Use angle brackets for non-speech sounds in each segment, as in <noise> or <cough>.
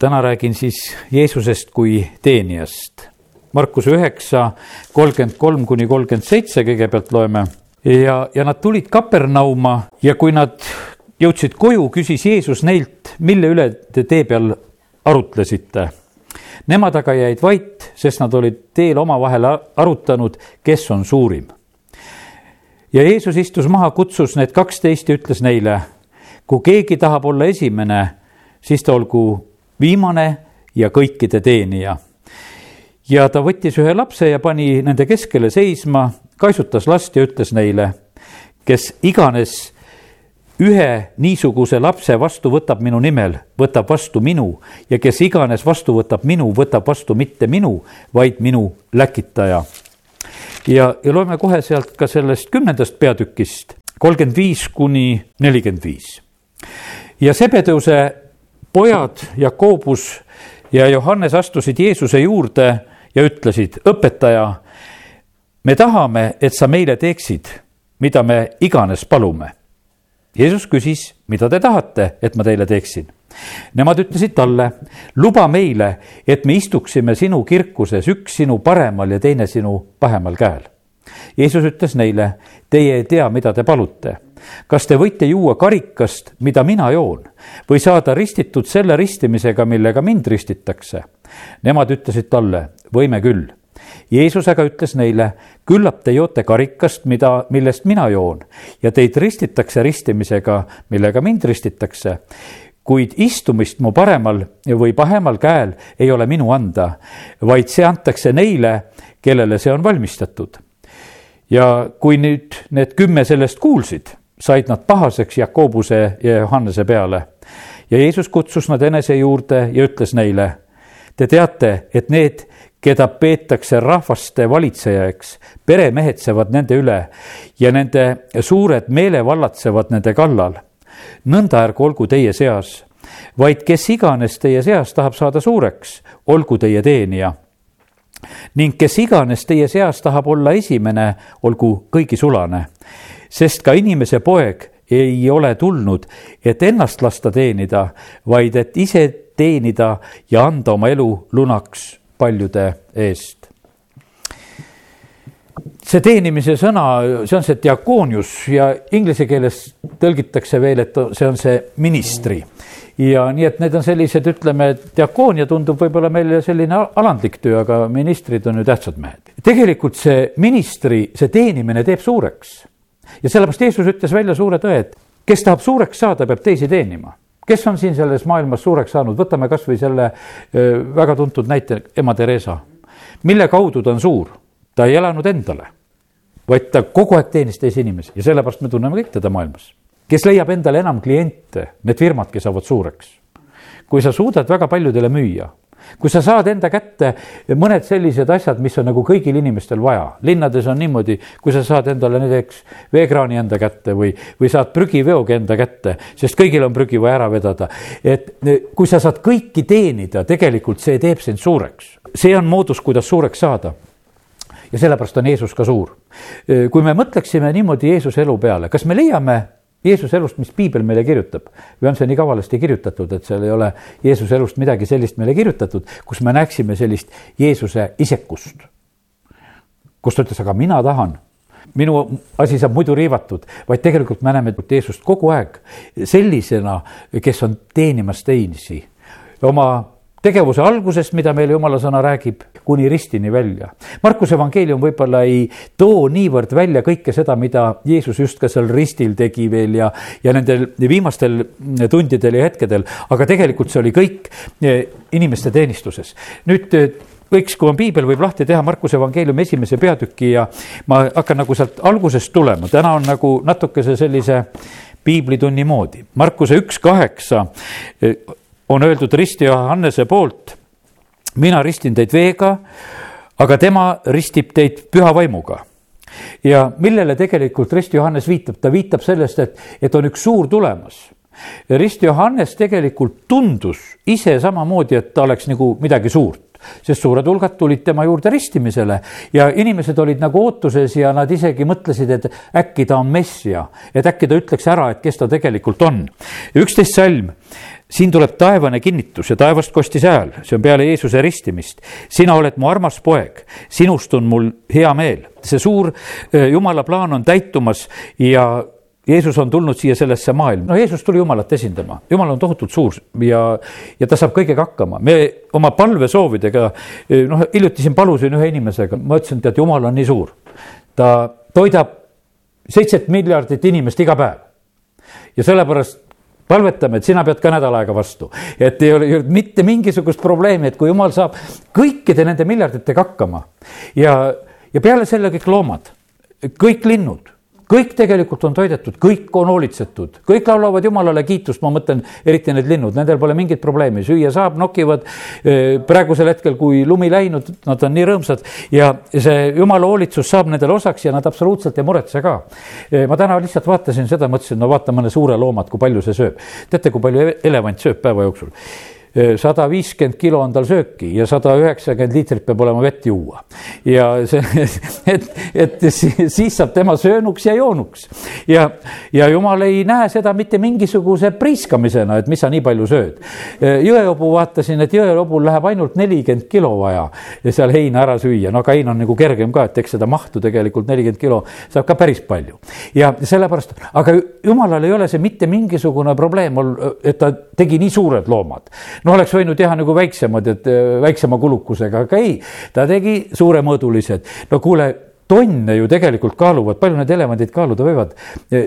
täna räägin siis Jeesusest kui teenijast. Markuse üheksa, kolmkümmend kolm kuni kolmkümmend seitse kõigepealt loeme ja, ja nad tulid Kapernauma ja kui nad jõudsid koju, küsis Jeesus neilt, mille üle te tee peal arutlesite. Nemad aga jäid vait, sest nad olid teel omavahel arutanud, kes on suurim. ja Jeesus istus maha, kutsus need kaksteist ja ütles neile, kui keegi tahab olla esimene, siis ta olgu viimane ja kõikide teenija. ja ta võttis ühe lapse ja pani nende keskele seisma, kaisutas last ja ütles neile, kes iganes ühe niisuguse lapse vastu võtab minu nimel, võtab vastu minu ja kes iganes vastu võtab minu, võtab vastu mitte minu, vaid minu läkitaja. ja, ja loeme kohe sealt ka sellest kümnendast peatükist, kolmkümmend viis kuni nelikümmend viis. ja Sebedeuse pojad Jakobus ja Johannes astusid Jeesuse juurde ja ütlesid, õpetaja, me tahame, et sa meile teeksid, mida me iganes palume Jeesus küsis, mida te tahate, et ma teile teeksin. Nemad ütlesid talle, luba meile, et me istuksime sinu kirkuses, üks sinu paremal ja teine sinu pahemal käel. Jeesus ütles neile, teie ei tea, mida te palute. Kas te võite juua karikast, mida mina joon või saada ristitud selle ristimisega, millega mind ristitakse? Nemad ütlesid talle, võime küll Jeesus aga ütles neile, küllap te joote karikast, mida, millest mina joon ja teid ristitakse ristimisega, millega mind ristitakse. kuid istumist mu paremal või pahemal käel ei ole minu anda, vaid see antakse neile, kellele see on valmistatud. ja kui nüüd need kümme sellest kuulsid, said nad pahaseks Jakobuse ja Johannese peale ja Jeesus kutsus nad enese juurde ja ütles neile, te teate, et need, keda peetakse rahvaste valitsejaks, peremehetsevad nende üle ja nende suured meelevallatsevad nende kallal. nõnda ärgu olgu teie seas, vaid kes iganes teie seas tahab saada suureks, olgu teie teenija. ning kes iganes teie seas tahab olla esimene, olgu kõigi sulane, sest ka inimese poeg ei ole tulnud, et ennast lasta teenida, vaid et ise teenida ja anda oma elu lunaks paljude eest. see teenimise sõna, see on see diakoonius ja inglise keeles tõlgitakse veel, et see on see ministri ja nii, et need on sellised, ütleme, diakoonia tundub võib-olla meile selline alandlik töö, aga ministrid on ju tähtsad mehed. tegelikult see ministri, see teenimine teeb suureks. Ja sellepärast Jeesus ütles välja suure tõe, et kes tahab suureks saada, peab teisi teenima kes on siin selles maailmas suureks saanud, võtame kasvõi selle väga tuntud näite, ema Theresa. mille kaudu ta on suur? ta ei elanud endale, vaid ta kogu aeg teenis teisi inimesi ja sellepärast me tunneme kõik teda maailmas. kes leiab endale enam kliente, need firmadki saavad suureks. kui sa suudad väga paljudele müüa kui sa saad enda kätte mõned sellised asjad, mis on nagu kõigil inimestel vaja, linnades on niimoodi, kui sa saad endale näiteks veekraani enda kätte või, või saad prügiveogi enda kätte, sest kõigil on prügi vaja ära vedada. et kui sa saad kõiki teenida, tegelikult see teeb sind suureks, see on moodus, kuidas suureks saada ja sellepärast on Jeesus ka suur. kui me mõtleksime niimoodi Jeesuse elu peale, kas me leiame Jeesuse elust, mis piibel meile kirjutab või on see nii kavalasti kirjutatud, et seal ei ole Jeesuse elust midagi sellist meile kirjutatud, kus me näeksime sellist Jeesuse isekust. kus ta ütles, aga mina tahan, minu asi saab muidu riivatud, vaid tegelikult me näeme Jeesust kogu aeg sellisena, kes on teenimas teisi oma tegevuse algusest, mida meile jumala sõna räägib, kuni ristini välja. Markuse evangeelium võib-olla ei too niivõrd välja kõike seda, mida Jeesus just ka seal ristil tegi veel ja, ja nendel viimastel tundidel ja hetkedel, aga tegelikult see oli kõik eh, inimeste teenistuses. nüüd eh, võiks, kui on piibel, võib lahti teha Markuse evangeeliumi esimese peatüki ja ma hakkan nagu sealt algusest tulema, täna on nagu natukese sellise piiblitunni moodi. Markuse üks kaheksa eh, on öeldud risti Johannese poolt, mina ristin teid veega, aga tema ristib teid püha vaimuga ja millele tegelikult Rist Johannes viitab, ta viitab sellest, et, et on üks suur tulemas. Rist Johannes tegelikult tundus ise samamoodi, et ta oleks nagu midagi suurt sest suured hulgad tulid tema juurde ristimisele ja inimesed olid nagu ootuses ja nad isegi mõtlesid, et äkki ta on messia, et äkki ta ütleks ära, et kes ta tegelikult on. üksteist salm siin tuleb taevane kinnitus ja taevast kostis hääl, see on peale Jeesuse ristimist. sina oled mu armas poeg, sinust on mul hea meel. see suur jumala plaan on täitumas ja Jeesus on tulnud siia sellesse maailma, no Jeesus tuli Jumalat esindama, Jumal on tohutult suur ja, ja ta saab kõigega hakkama. me oma palvesoovidega, noh, hiljuti siin palusin ühe inimesega, ma ütlesin, tead, Jumal on nii suur. ta toidab seitset miljardit inimest iga päev. ja sellepärast palvetame, et sina pead ka nädal aega vastu. et ei ole mitte mingisugust probleemi, et kui jumal saab kõikide nende miljarditega hakkama ja, ja peale selle kõik loomad, kõik linnud kõik tegelikult on toidetud, kõik on hoolitsetud, kõik laulavad Jumalale kiitust, ma mõtlen eriti need linnud, nendel pole mingit probleemi, süüa saab, nokivad. praegusel hetkel, kui lumi läinud, nad on nii rõõmsad ja see Jumala hoolitsus saab nendele osaks ja nad absoluutselt ei muretse ka. ma täna lihtsalt vaatasin seda, mõtlesin, no vaata mõne suure looma, et kui palju see sööb. teate, kui palju elevant sööb päeva jooksul? Sada viiskümmend kilo on tal sööki ja sada üheksakümmend liitrit peab olema vett juua. ja see, <laughs> et, et siis saab tema söönuks ja joonuks. ja, ja jumal ei näe seda mitte mingisuguse priiskamisena, et mis sa nii palju sööd. jõehobu vaatasin, et jõehobul läheb ainult nelikümmend kilo vaja seal heina ära süüa, no aga hein on nagu kergem ka, et eks seda mahtu tegelikult nelikümmend kilo saab ka päris palju. ja sellepärast, aga jumalal ei ole see mitte mingisugune probleem, et ta tegi nii suured loomad no oleks võinud teha nagu väiksemad, et äh, väiksema kulukusega, aga ei, ta tegi suuremõõdulised. no kuule, tonne ju tegelikult kaaluvad, palju need elevandid kaaluda võivad?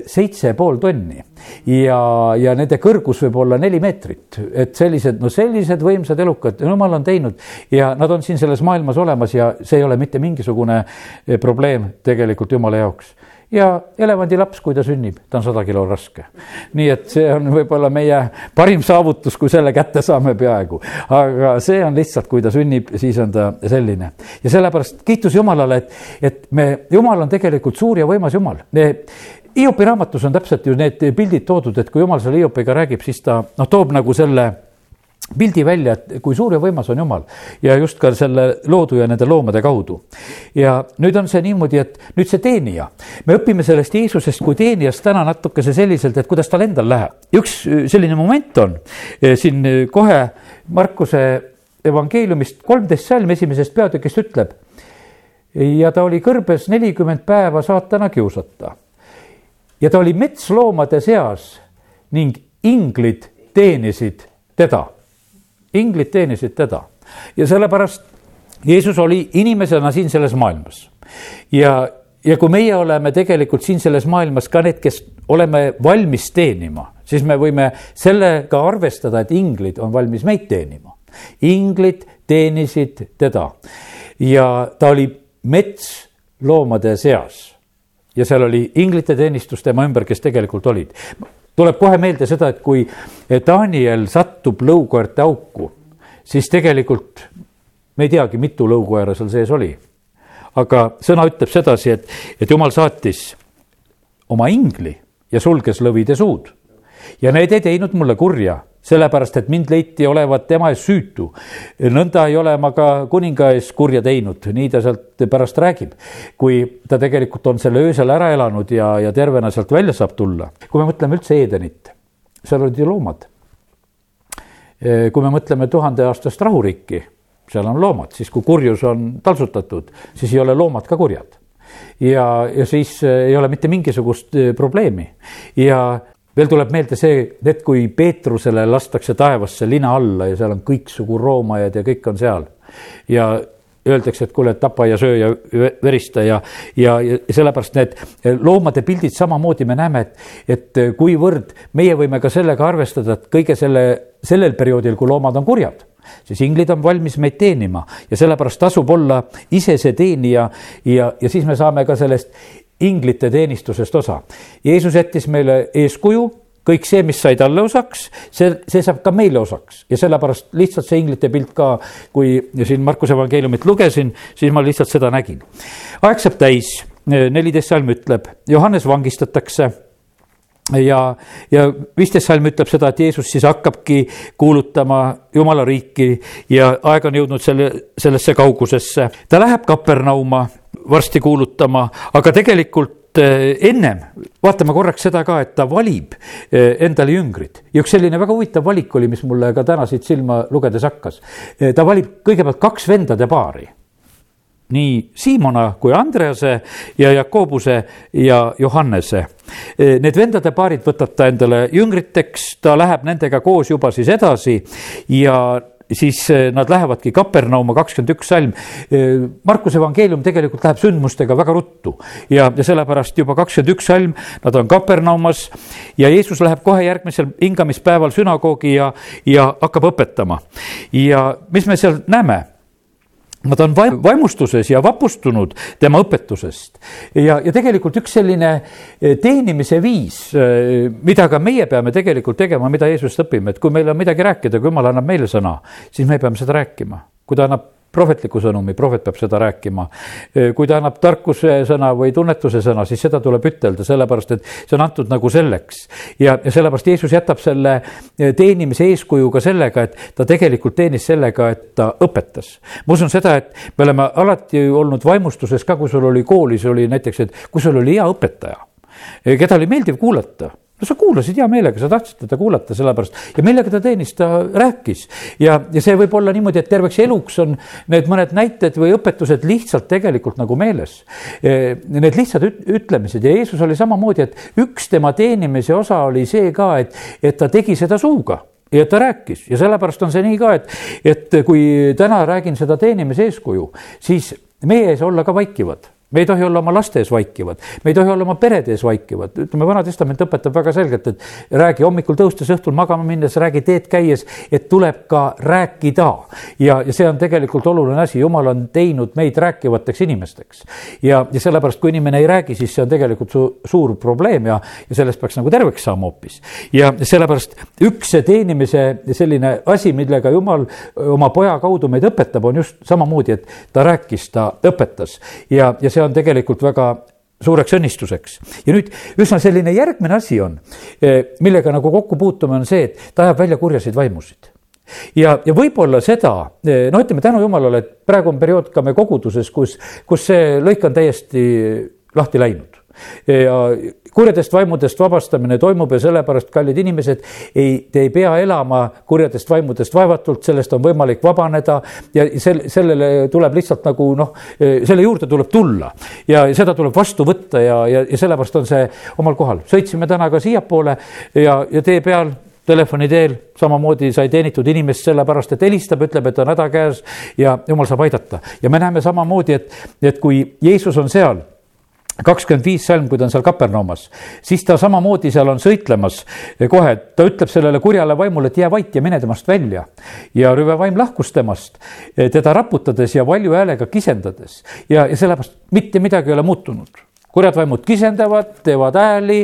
seitse pool tonni ja, ja nende kõrgus võib olla neli meetrit, et sellised, no sellised võimsad elukad, jumal on teinud ja nad on siin selles maailmas olemas ja see ei ole mitte mingisugune eh, probleem tegelikult jumala jaoks ja elevandilaps, kui ta sünnib, ta on sada kilo raske. nii et see on võib-olla meie parim saavutus, kui selle kätte saame peaaegu. aga see on lihtsalt, kui ta sünnib, siis on ta selline. ja sellepärast kiitus Jumalale, et, et me, Jumal on tegelikult suur ja võimas Jumal. Hiopi raamatus on täpselt ju need pildid toodud, et kui Jumal selle Hiopiga räägib, siis ta noh, toob nagu selle pildi välja, et kui suur ja võimas on Jumal ja just ka selle loodu ja nende loomade kaudu. ja nüüd on see niimoodi, et nüüd see teenija, me õpime sellest Jeesusest kui teenijast täna natukese selliselt, et kuidas tal endal läheb. üks äh, selline moment on äh, siin äh, kohe Markuse evangeeliumist kolmteist salm esimesest peatükist ütleb. ja ta oli kõrbes nelikümmend päeva saatana kiusata. ja ta oli metsloomade seas ning inglid teenisid teda inglid teenisid teda ja sellepärast Jeesus oli inimesena siin selles maailmas. ja, ja kui meie oleme tegelikult siin selles maailmas ka need, kes oleme valmis teenima, siis me võime sellega arvestada, et inglid on valmis meid teenima. inglid teenisid teda ja ta oli metsloomade seas ja seal oli inglite teenistus tema ümber, kes tegelikult olid tuleb kohe meelde seda, et kui Daniel satub lõukoerte auku, siis tegelikult me ei teagi, mitu lõukoera seal sees oli. aga sõna ütleb sedasi, et, et jumal saatis oma ingli ja sulges lõvide suud ja need ei teinud mulle kurja sellepärast et mind leiti olevat tema ees süütu. nõnda ei ole ma ka kuninga ees kurja teinud, nii ta sealt pärast räägib. kui ta tegelikult on selle öösel ära elanud ja, ja tervena sealt välja saab tulla. kui me mõtleme üldse Edenit, seal olid ju loomad. kui me mõtleme tuhandeaastast rahuriiki, seal on loomad, siis kui kurjus on taltsutatud, siis ei ole loomad ka kurjad ja, ja siis ei ole mitte mingisugust probleemi ja veel tuleb meelde see, et kui Peetrusele lastakse taevasse lina alla ja seal on kõiksugu roomajad ja kõik on seal. Ja öeldakse, et kuule, tapa ja söö ja verista ja, ja, ja sellepärast need loomade pildid samamoodi me näeme, et, et kuivõrd meie võime ka sellega arvestada, et kõige selle, sellel perioodil, kui loomad on kurjad, siis inglid on valmis meid teenima ja sellepärast tasub olla ise see teenija ja, ja siis me saame ka sellest inglite teenistusest osa. Jeesus jättis meile eeskuju, kõik see, mis sai talle osaks, see, see saab ka meile osaks ja sellepärast lihtsalt see inglite pilt ka, kui siin Markuse evangeeliumit lugesin, siis ma lihtsalt seda nägin. aeg saab täis, neliteist salm ütleb, Johannes vangistatakse ja, ja viisteist salm ütleb seda, et Jeesus siis hakkabki kuulutama Jumala riiki ja aeg on jõudnud selle, sellesse kaugusesse. ta läheb Kapernauma varsti kuulutama, aga tegelikult ennem vaatame korraks seda ka, et ta valib endale jüngrid ja üks selline väga huvitav valik oli, mis mulle ka täna siit silma lugedes hakkas. ta valib kõigepealt kaks vendade paari nii Siimona kui Andrease ja Jakobuse ja Johannese. Need vendade paarid võtab ta endale jüngriteks, ta läheb nendega koos juba siis edasi ja siis eh, nad lähevadki Kapernauma kakskümmend üks salm. Eh, Markuse evangeelium tegelikult läheb sündmustega väga ruttu ja, ja sellepärast juba kakskümmend üks salm, nad on Kapernaumas ja Jeesus läheb kohe järgmisel hingamispäeval sünagoogi ja, ja hakkab õpetama. ja mis me seal näeme? Nad on vaimustuses ja vapustunud tema õpetusest ja, ja tegelikult üks selline eh, teenimise viis, eh, mida ka meie peame tegelikult tegema, mida Jeesusest õpime, et kui meil on midagi rääkida, kui Jumal annab meile sõna, siis me peame seda rääkima. kui ta annab prohvetliku sõnumi, prohvet peab seda rääkima. kui ta annab tarkuse sõna või tunnetuse sõna, siis seda tuleb ütelda, sellepärast et see on antud nagu selleks. ja, ja sellepärast Jeesus jätab selle teenimise eeskuju ka sellega, et ta tegelikult teenis sellega, et ta õpetas. ma usun seda, et me oleme alati olnud vaimustuses ka, kui sul oli koolis oli näiteks, et kui sul oli hea õpetaja, keda oli meeldiv kuulata no sa kuulasid hea meelega, sa tahtsid teda kuulata, sellepärast ja millega ta teenis, ta rääkis. ja, ja see võib olla niimoodi, et terveks eluks on need mõned näited või õpetused lihtsalt tegelikult nagu meeles. E, need lihtsad ütlemised ja Jeesus oli samamoodi, et üks tema teenimise osa oli see ka, et, et ta tegi seda suuga ja ta rääkis ja sellepärast on see nii ka, et, et kui täna räägin seda teenimise eeskuju, siis meie ees olla ka vaikivad me ei tohi olla oma laste ees vaikivad, me ei tohi olla oma perede ees vaikivad, ütleme, Vana Testament õpetab väga selgelt, et räägi hommikul tõustes, õhtul magama minnes, räägi teed käies, et tuleb ka rääkida. ja, ja see on tegelikult oluline asi, jumal on teinud meid rääkivateks inimesteks. ja, ja sellepärast, kui inimene ei räägi, siis see on tegelikult su suur probleem ja, ja sellest peaks nagu terveks saama hoopis. ja sellepärast üks see teenimise selline asi, millega jumal oma poja kaudu meid õpetab, on just samamoodi, et ta rääkis, ta õpetas ja, ja see on tegelikult väga suureks õnnistuseks. ja nüüd üsna selline järgmine asi on, eh, millega nagu kokku puutume, on see, et ta ajab välja kurjasid vaimusid ja, ja võib-olla seda, eh, no ütleme tänu jumalale, et praegu on periood ka me koguduses, kus, kus see lõik on täiesti lahti läinud ja kurjadest vaimudest vabastamine toimub ja sellepärast, kallid inimesed, ei, te ei pea elama kurjadest vaimudest vaevatult, sellest on võimalik vabaneda ja sel-, sellele tuleb lihtsalt nagu noh, selle juurde tuleb tulla ja seda tuleb vastu võtta ja, ja, ja sellepärast on see omal kohal. sõitsime täna ka siiapoole ja, ja tee peal telefoni teel samamoodi sai teenitud inimest sellepärast, et helistab, ütleb, et on häda käes ja jumal saab aidata. ja me näeme samamoodi, et, et kui Jeesus on seal kakskümmend viis salm, kui ta on seal Kapernaumas, siis ta samamoodi seal on sõitlemas kohe, ta ütleb sellele kurjale vaimule, et jää vait ja mine temast välja. ja rüve vaim lahkus temast, teda raputades ja valju häälega kisendades. Ja, ja sellepärast mitte midagi ei ole muutunud kurjad vaimud kisendavad, teevad hääli,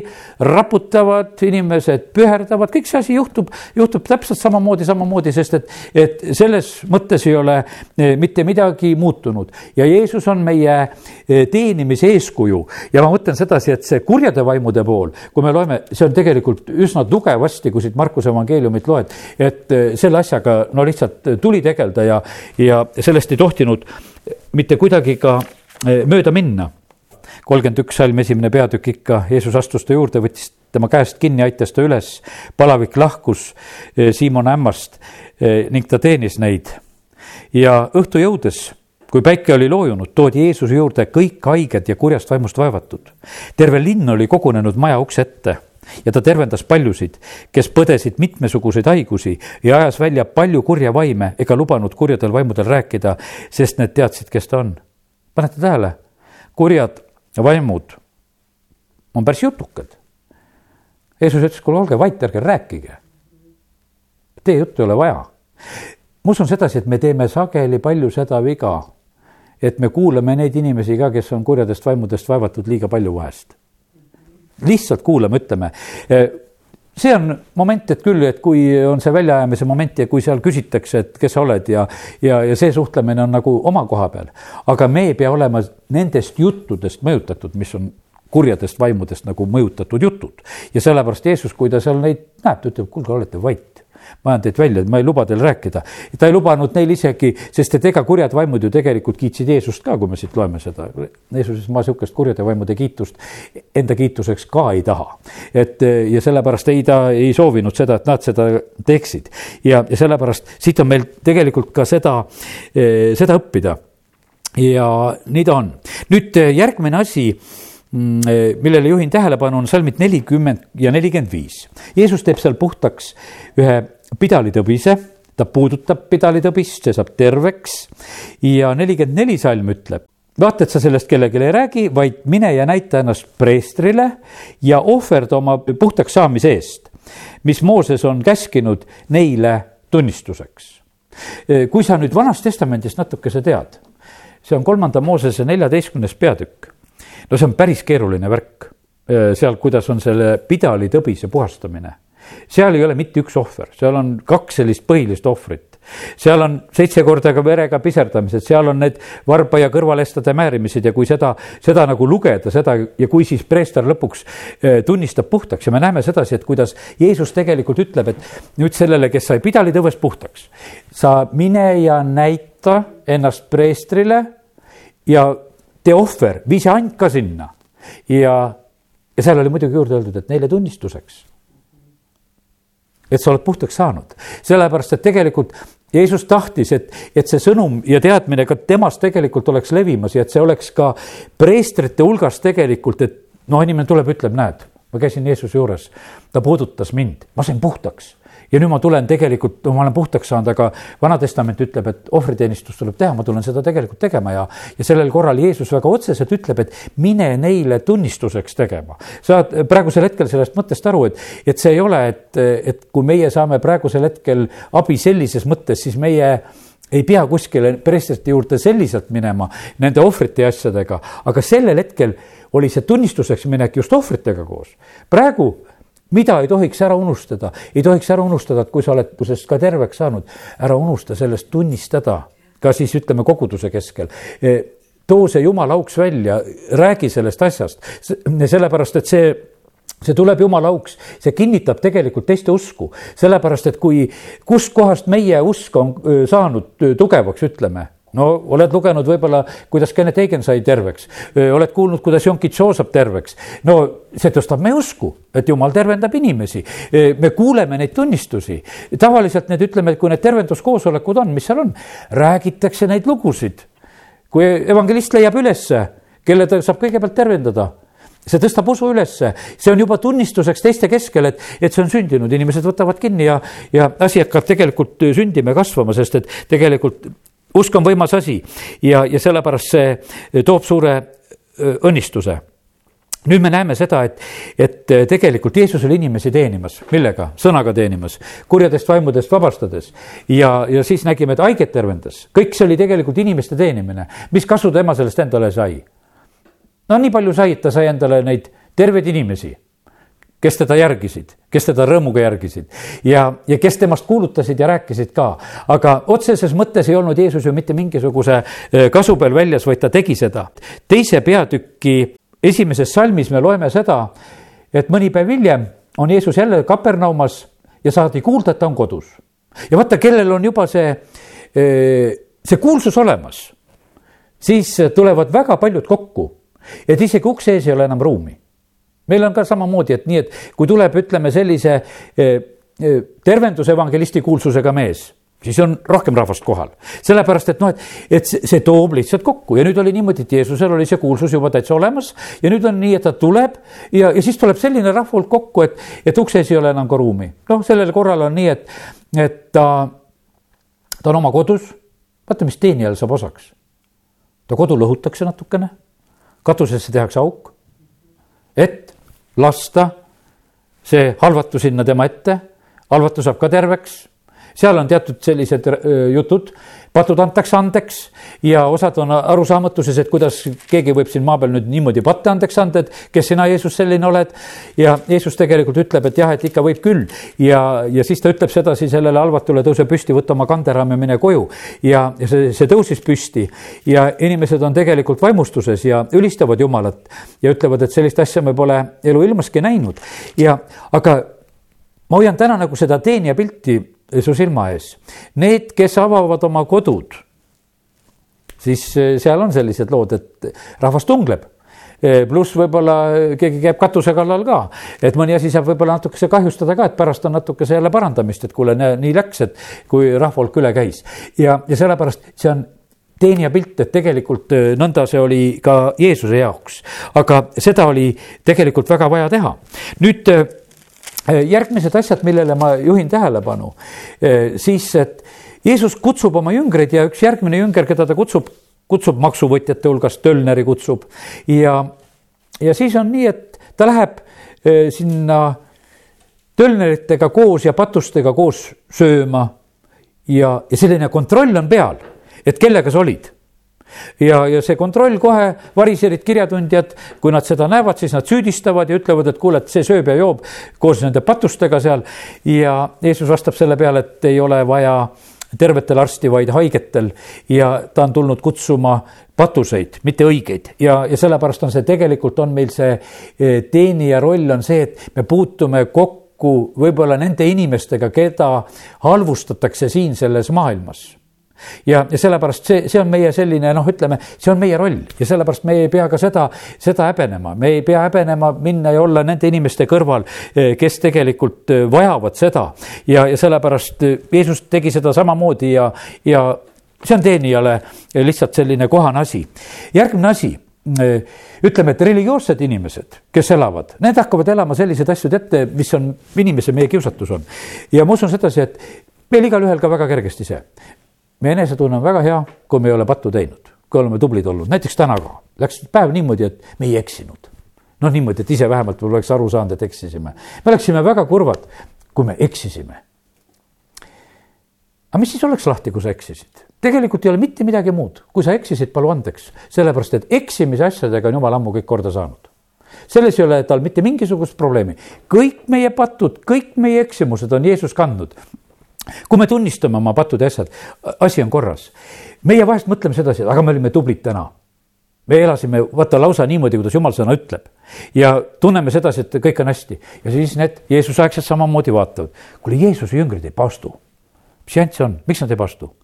raputavad, inimesed püherdavad, kõik see asi juhtub, juhtub täpselt samamoodi, samamoodi, sest et, et selles mõttes ei ole e, mitte midagi muutunud. ja Jeesus on meie e, teenimise eeskuju ja ma mõtlen sedasi, et see kurjade vaimude pool, kui me loeme, see on tegelikult üsna tugevasti, kui siit Markuse evangeeliumit loed, et e, selle asjaga no lihtsalt tuli tegeleda ja, ja sellest ei tohtinud mitte kuidagi ka mööda minna kolmkümmend üks salm, esimene peatükk ikka, Jeesus astus ta juurde, võttis tema käest kinni, aitas ta üles, palavik lahkus eh, Siimon ämmast eh, ning ta teenis neid. ja õhtu jõudes, kui päike oli loojunud, toodi Jeesuse juurde kõik haiged ja kurjast vaimust vaevatud. terve linn oli kogunenud maja ukse ette ja ta tervendas paljusid, kes põdesid mitmesuguseid haigusi ja ajas välja palju kurja vaime ega lubanud kurjadel vaimudel rääkida, sest need teadsid, kes ta on. panete tähele, kurjad vaimud on päris jutukad. Jeesus ütles, kuule, olge vait, ärge rääkige. Teie juttu ei ole vaja. ma usun sedasi, et me teeme sageli palju seda viga, et me kuulame neid inimesi ka, kes on kurjadest vaimudest vaevatud liiga palju vahest. lihtsalt kuulame, ütleme see on moment, et küll, et kui on see väljaajamise moment ja kui seal küsitakse, et kes sa oled ja, ja, ja see suhtlemine on nagu oma koha peal. aga me ei pea olema nendest juttudest mõjutatud, mis on kurjadest vaimudest nagu mõjutatud jutud. ja sellepärast Jeesus, kui ta seal neid näeb, ta ütleb, kuulge, olete vait ma ajan teid välja, ma ei luba teil rääkida. ta ei lubanud neil isegi, sest et ega kurjad vaimud ju tegelikult kiitsid Jeesust ka, kui me siit loeme seda. Jeesus ütles, ma sihukest kurjade vaimude kiitust enda kiituseks ka ei taha. et ja sellepärast ei, ta ei soovinud seda, et nad seda teeksid. ja, ja sellepärast siit on meil tegelikult ka seda, seda õppida. ja nii ta on. nüüd järgmine asi Mm, eh, millele juhin tähelepanu, on salmid nelikümmend ja nelikümmend viis. Jeesus teeb seal puhtaks ühe pidalitõbise, ta puudutab pidalitõbist, see saab terveks ja nelikümmend neli salm ütleb, vaata, et sa sellest kellelegi ei räägi, vaid mine ja näita ennast preestrile ja ohverda oma puhtaks saamise eest, mis Mooses on käskinud neile tunnistuseks. Kui sa nüüd Vanast Testamendist natukese tead, see on kolmanda Moosese neljateistkümnes peatükk no see on päris keeruline värk, seal, kuidas on selle pidali tõbise puhastamine. Seal ei ole mitte üks ohver, seal on kaks sellist põhilist ohvrit. seal on seitse korda ka verega piserdamised, seal on need varba ja kõrvalestade määrimised ja kui seda, seda nagu lugeda, seda ja kui siis preester lõpuks äh, tunnistab puhtaks ja me näeme sedasi, et kuidas Jeesus tegelikult ütleb, et nüüd sellele, kes sai pidalitõvest puhtaks, sa mine ja näita ennast preestrile ja tee ohver, vii see and ka sinna. ja, ja seal oli muidugi juurde öeldud, et neile tunnistuseks. Et sa oled puhtaks saanud, sellepärast et tegelikult Jeesus tahtis, et, et see sõnum ja teadmine ka temast tegelikult oleks levimas ja et see oleks ka preestrite hulgas tegelikult, et noh, inimene tuleb, ütleb, näed, ma käisin Jeesuse juures, ta puudutas mind, ma sain puhtaks ja nüüd ma tulen tegelikult, ma olen puhtaks saanud, aga Vana-testament ütleb, et ohvriteenistust tuleb teha, ma tulen seda tegelikult tegema ja, ja sellel korral Jeesus väga otseselt ütleb, et mine neile tunnistuseks tegema. saad praegusel hetkel sellest mõttest aru, et, et see ei ole, et, et kui meie saame praegusel hetkel abi sellises mõttes, siis meie ei pea kuskile preestrite juurde selliselt minema nende ohvrite ja asjadega, aga sellel hetkel oli see tunnistuseks minek just ohvritega koos. praegu mida ei tohiks ära unustada, ei tohiks ära unustada, et kui sa oled pusest ka terveks saanud, ära unusta sellest tunnistada, ka siis ütleme koguduse keskel. E, too see jumala auks välja, räägi sellest asjast, sellepärast et see see tuleb jumala auks, see kinnitab tegelikult teiste usku, sellepärast et kui, kustkohast meie usk on saanud tugevaks, ütleme no oled lugenud võib-olla, kuidas Kennet Eigen sai terveks, oled kuulnud, kuidas Yonki Tso saab terveks. no see tõstab meie usku, et jumal tervendab inimesi. me kuuleme neid tunnistusi, tavaliselt need ütleme, kui need tervenduskoosolekud on, mis seal on, räägitakse neid lugusid. kui evangelist leiab ülesse, kelle ta saab kõigepealt tervendada see tõstab usu ülesse, see on juba tunnistuseks teiste keskel, et, et see on sündinud, inimesed võtavad kinni ja, ja asi hakkab tegelikult sündima ja kasvama, sest et tegelikult usk on võimas asi ja, ja sellepärast see toob suure õnnistuse nüüd me näeme seda, et, et tegelikult Jeesus oli inimesi teenimas, millega? sõnaga teenimas, kurjadest vaimudest vabastades. ja, ja siis nägime, et haiget tervendas, kõik see oli tegelikult inimeste teenimine. mis kasu tema sellest endale sai? no nii palju sai, et ta sai endale neid terveid inimesi kes teda järgisid, kes teda rõõmuga järgisid ja, ja kes temast kuulutasid ja rääkisid ka. aga otseses mõttes ei olnud Jeesus ju mitte mingisuguse äh, kasu peal väljas, vaid ta tegi seda. teise peatüki esimeses salmis me loeme seda, et mõni päev hiljem on Jeesus jälle Kapernaumas ja saadi kuulda, et ta on kodus. ja vaata, kellel on juba see, äh, see kuulsus olemas, siis tulevad väga paljud kokku, et isegi ukse ees ei ole enam ruumi meil on ka samamoodi, et nii, et kui tuleb, ütleme sellise eh, eh, tervendusevangelisti kuulsusega mees siis on rohkem rahvast kohal. sellepärast, et noh, et, et see, see toob lihtsalt kokku ja nüüd oli niimoodi, et Jeesusel oli see kuulsus juba täitsa olemas ja nüüd on nii, et ta tuleb ja, ja siis tuleb selline rahva hulk kokku, et, et ukse ees ei ole enam ka ruumi. noh, sellel korral on nii, et, et ta, ta on oma kodus, vaata, mis teenijal saab osaks. ta kodu lõhutakse natukene, katusesse tehakse auk, et lasta see halvatu sinna tema ette, halvatu saab ka terveks, seal on teatud sellised jutud, patud antakse andeks ja osad on arusaamatuses, et kuidas keegi võib siin maa peal nüüd niimoodi patte andeks anda, et kes sina, Jeesus, selline oled. ja Jeesus tegelikult ütleb, et jah, et ikka võib küll ja, ja siis ta ütleb sedasi sellele halvatule, tõuse püsti, võta oma kanderaam ja mine koju. ja, ja see, see tõusis püsti ja inimesed on tegelikult vaimustuses ja ülistavad Jumalat ja ütlevad, et sellist asja me pole eluilmaski näinud ja, aga ma hoian täna nagu seda teenija pilti su silma ees. Need, kes avavad oma kodud, siis seal on sellised lood, et rahvas tungleb pluss võib-olla keegi käib katuse kallal ka, et mõni asi saab võib-olla natukese kahjustada ka, et pärast on natukese jälle parandamist, et kuule, nii läks, et kui rahvahulk üle käis ja, ja sellepärast see on teenija pilt, et tegelikult nõnda see oli ka Jeesuse jaoks, aga seda oli tegelikult väga vaja teha. nüüd järgmised asjad, millele ma juhin tähelepanu, siis, et Jeesus kutsub oma jüngreid ja üks järgmine jünger, keda ta kutsub, kutsub maksuvõtjate hulgast, Tölneri kutsub. Ja, ja siis on nii, et ta läheb eh, sinna tölneritega koos ja patustega koos sööma ja, ja selline kontroll on peal, et kellega sa olid ja, ja see kontroll kohe, variserid kirjatundjad, kui nad seda näevad, siis nad süüdistavad ja ütlevad, et kuule, et see sööb ja joob koos nende patustega seal. ja Jeesus vastab selle peale, et ei ole vaja tervetel arsti, vaid haigetel. Ja ta on tulnud kutsuma patuseid, mitte õigeid. Ja, ja sellepärast on see tegelikult on meil see eh, teenija roll on see, et me puutume kokku võib-olla nende inimestega, keda halvustatakse siin selles maailmas ja, ja sellepärast see, see on meie selline noh, ütleme, see on meie roll ja sellepärast me ei pea ka seda, seda häbenema, me ei pea häbenema minna ja olla nende inimeste kõrval, eh, kes tegelikult eh, vajavad seda. ja, ja sellepärast eh, Jeesus tegi seda samamoodi ja, ja see on teenijale lihtsalt selline kohane asi. järgmine asi ütleme, et religioossed inimesed, kes elavad, need hakkavad elama selliseid asju ette, mis on inimese, meie kiusatus on. ja ma usun sedasi, et meil igalühel ka väga kergesti see meie enesetunne on väga hea, kui me ei ole pattu teinud, kui oleme tublid olnud, näiteks täna ka. Läks päev niimoodi, et me ei eksinud. noh, niimoodi, et ise vähemalt võib-olla oleks aru saanud, et eksisime. me oleksime väga kurvad, kui me eksisime. aga mis siis oleks lahti, kui sa eksisid? tegelikult ei ole mitte midagi muud, kui sa eksisid, palu andeks, sellepärast et eksimise asjadega on jumal ammu kõik korda saanud selles ei ole tal mitte mingisugust probleemi. kõik meie patud, kõik meie eksimused on Jeesus kandnud kui me tunnistame oma pattud ja asjad, asi on korras. meie vahest mõtleme sedasi, aga me olime tublid täna. me elasime vaata lausa niimoodi, kuidas jumal sõna ütleb ja tunneme sedasi, et kõik on hästi ja siis need Jeesuse aegsed samamoodi vaatavad. kuule, Jeesuse jüngrid ei pastu. mis jant see on, miks nad ei pastu?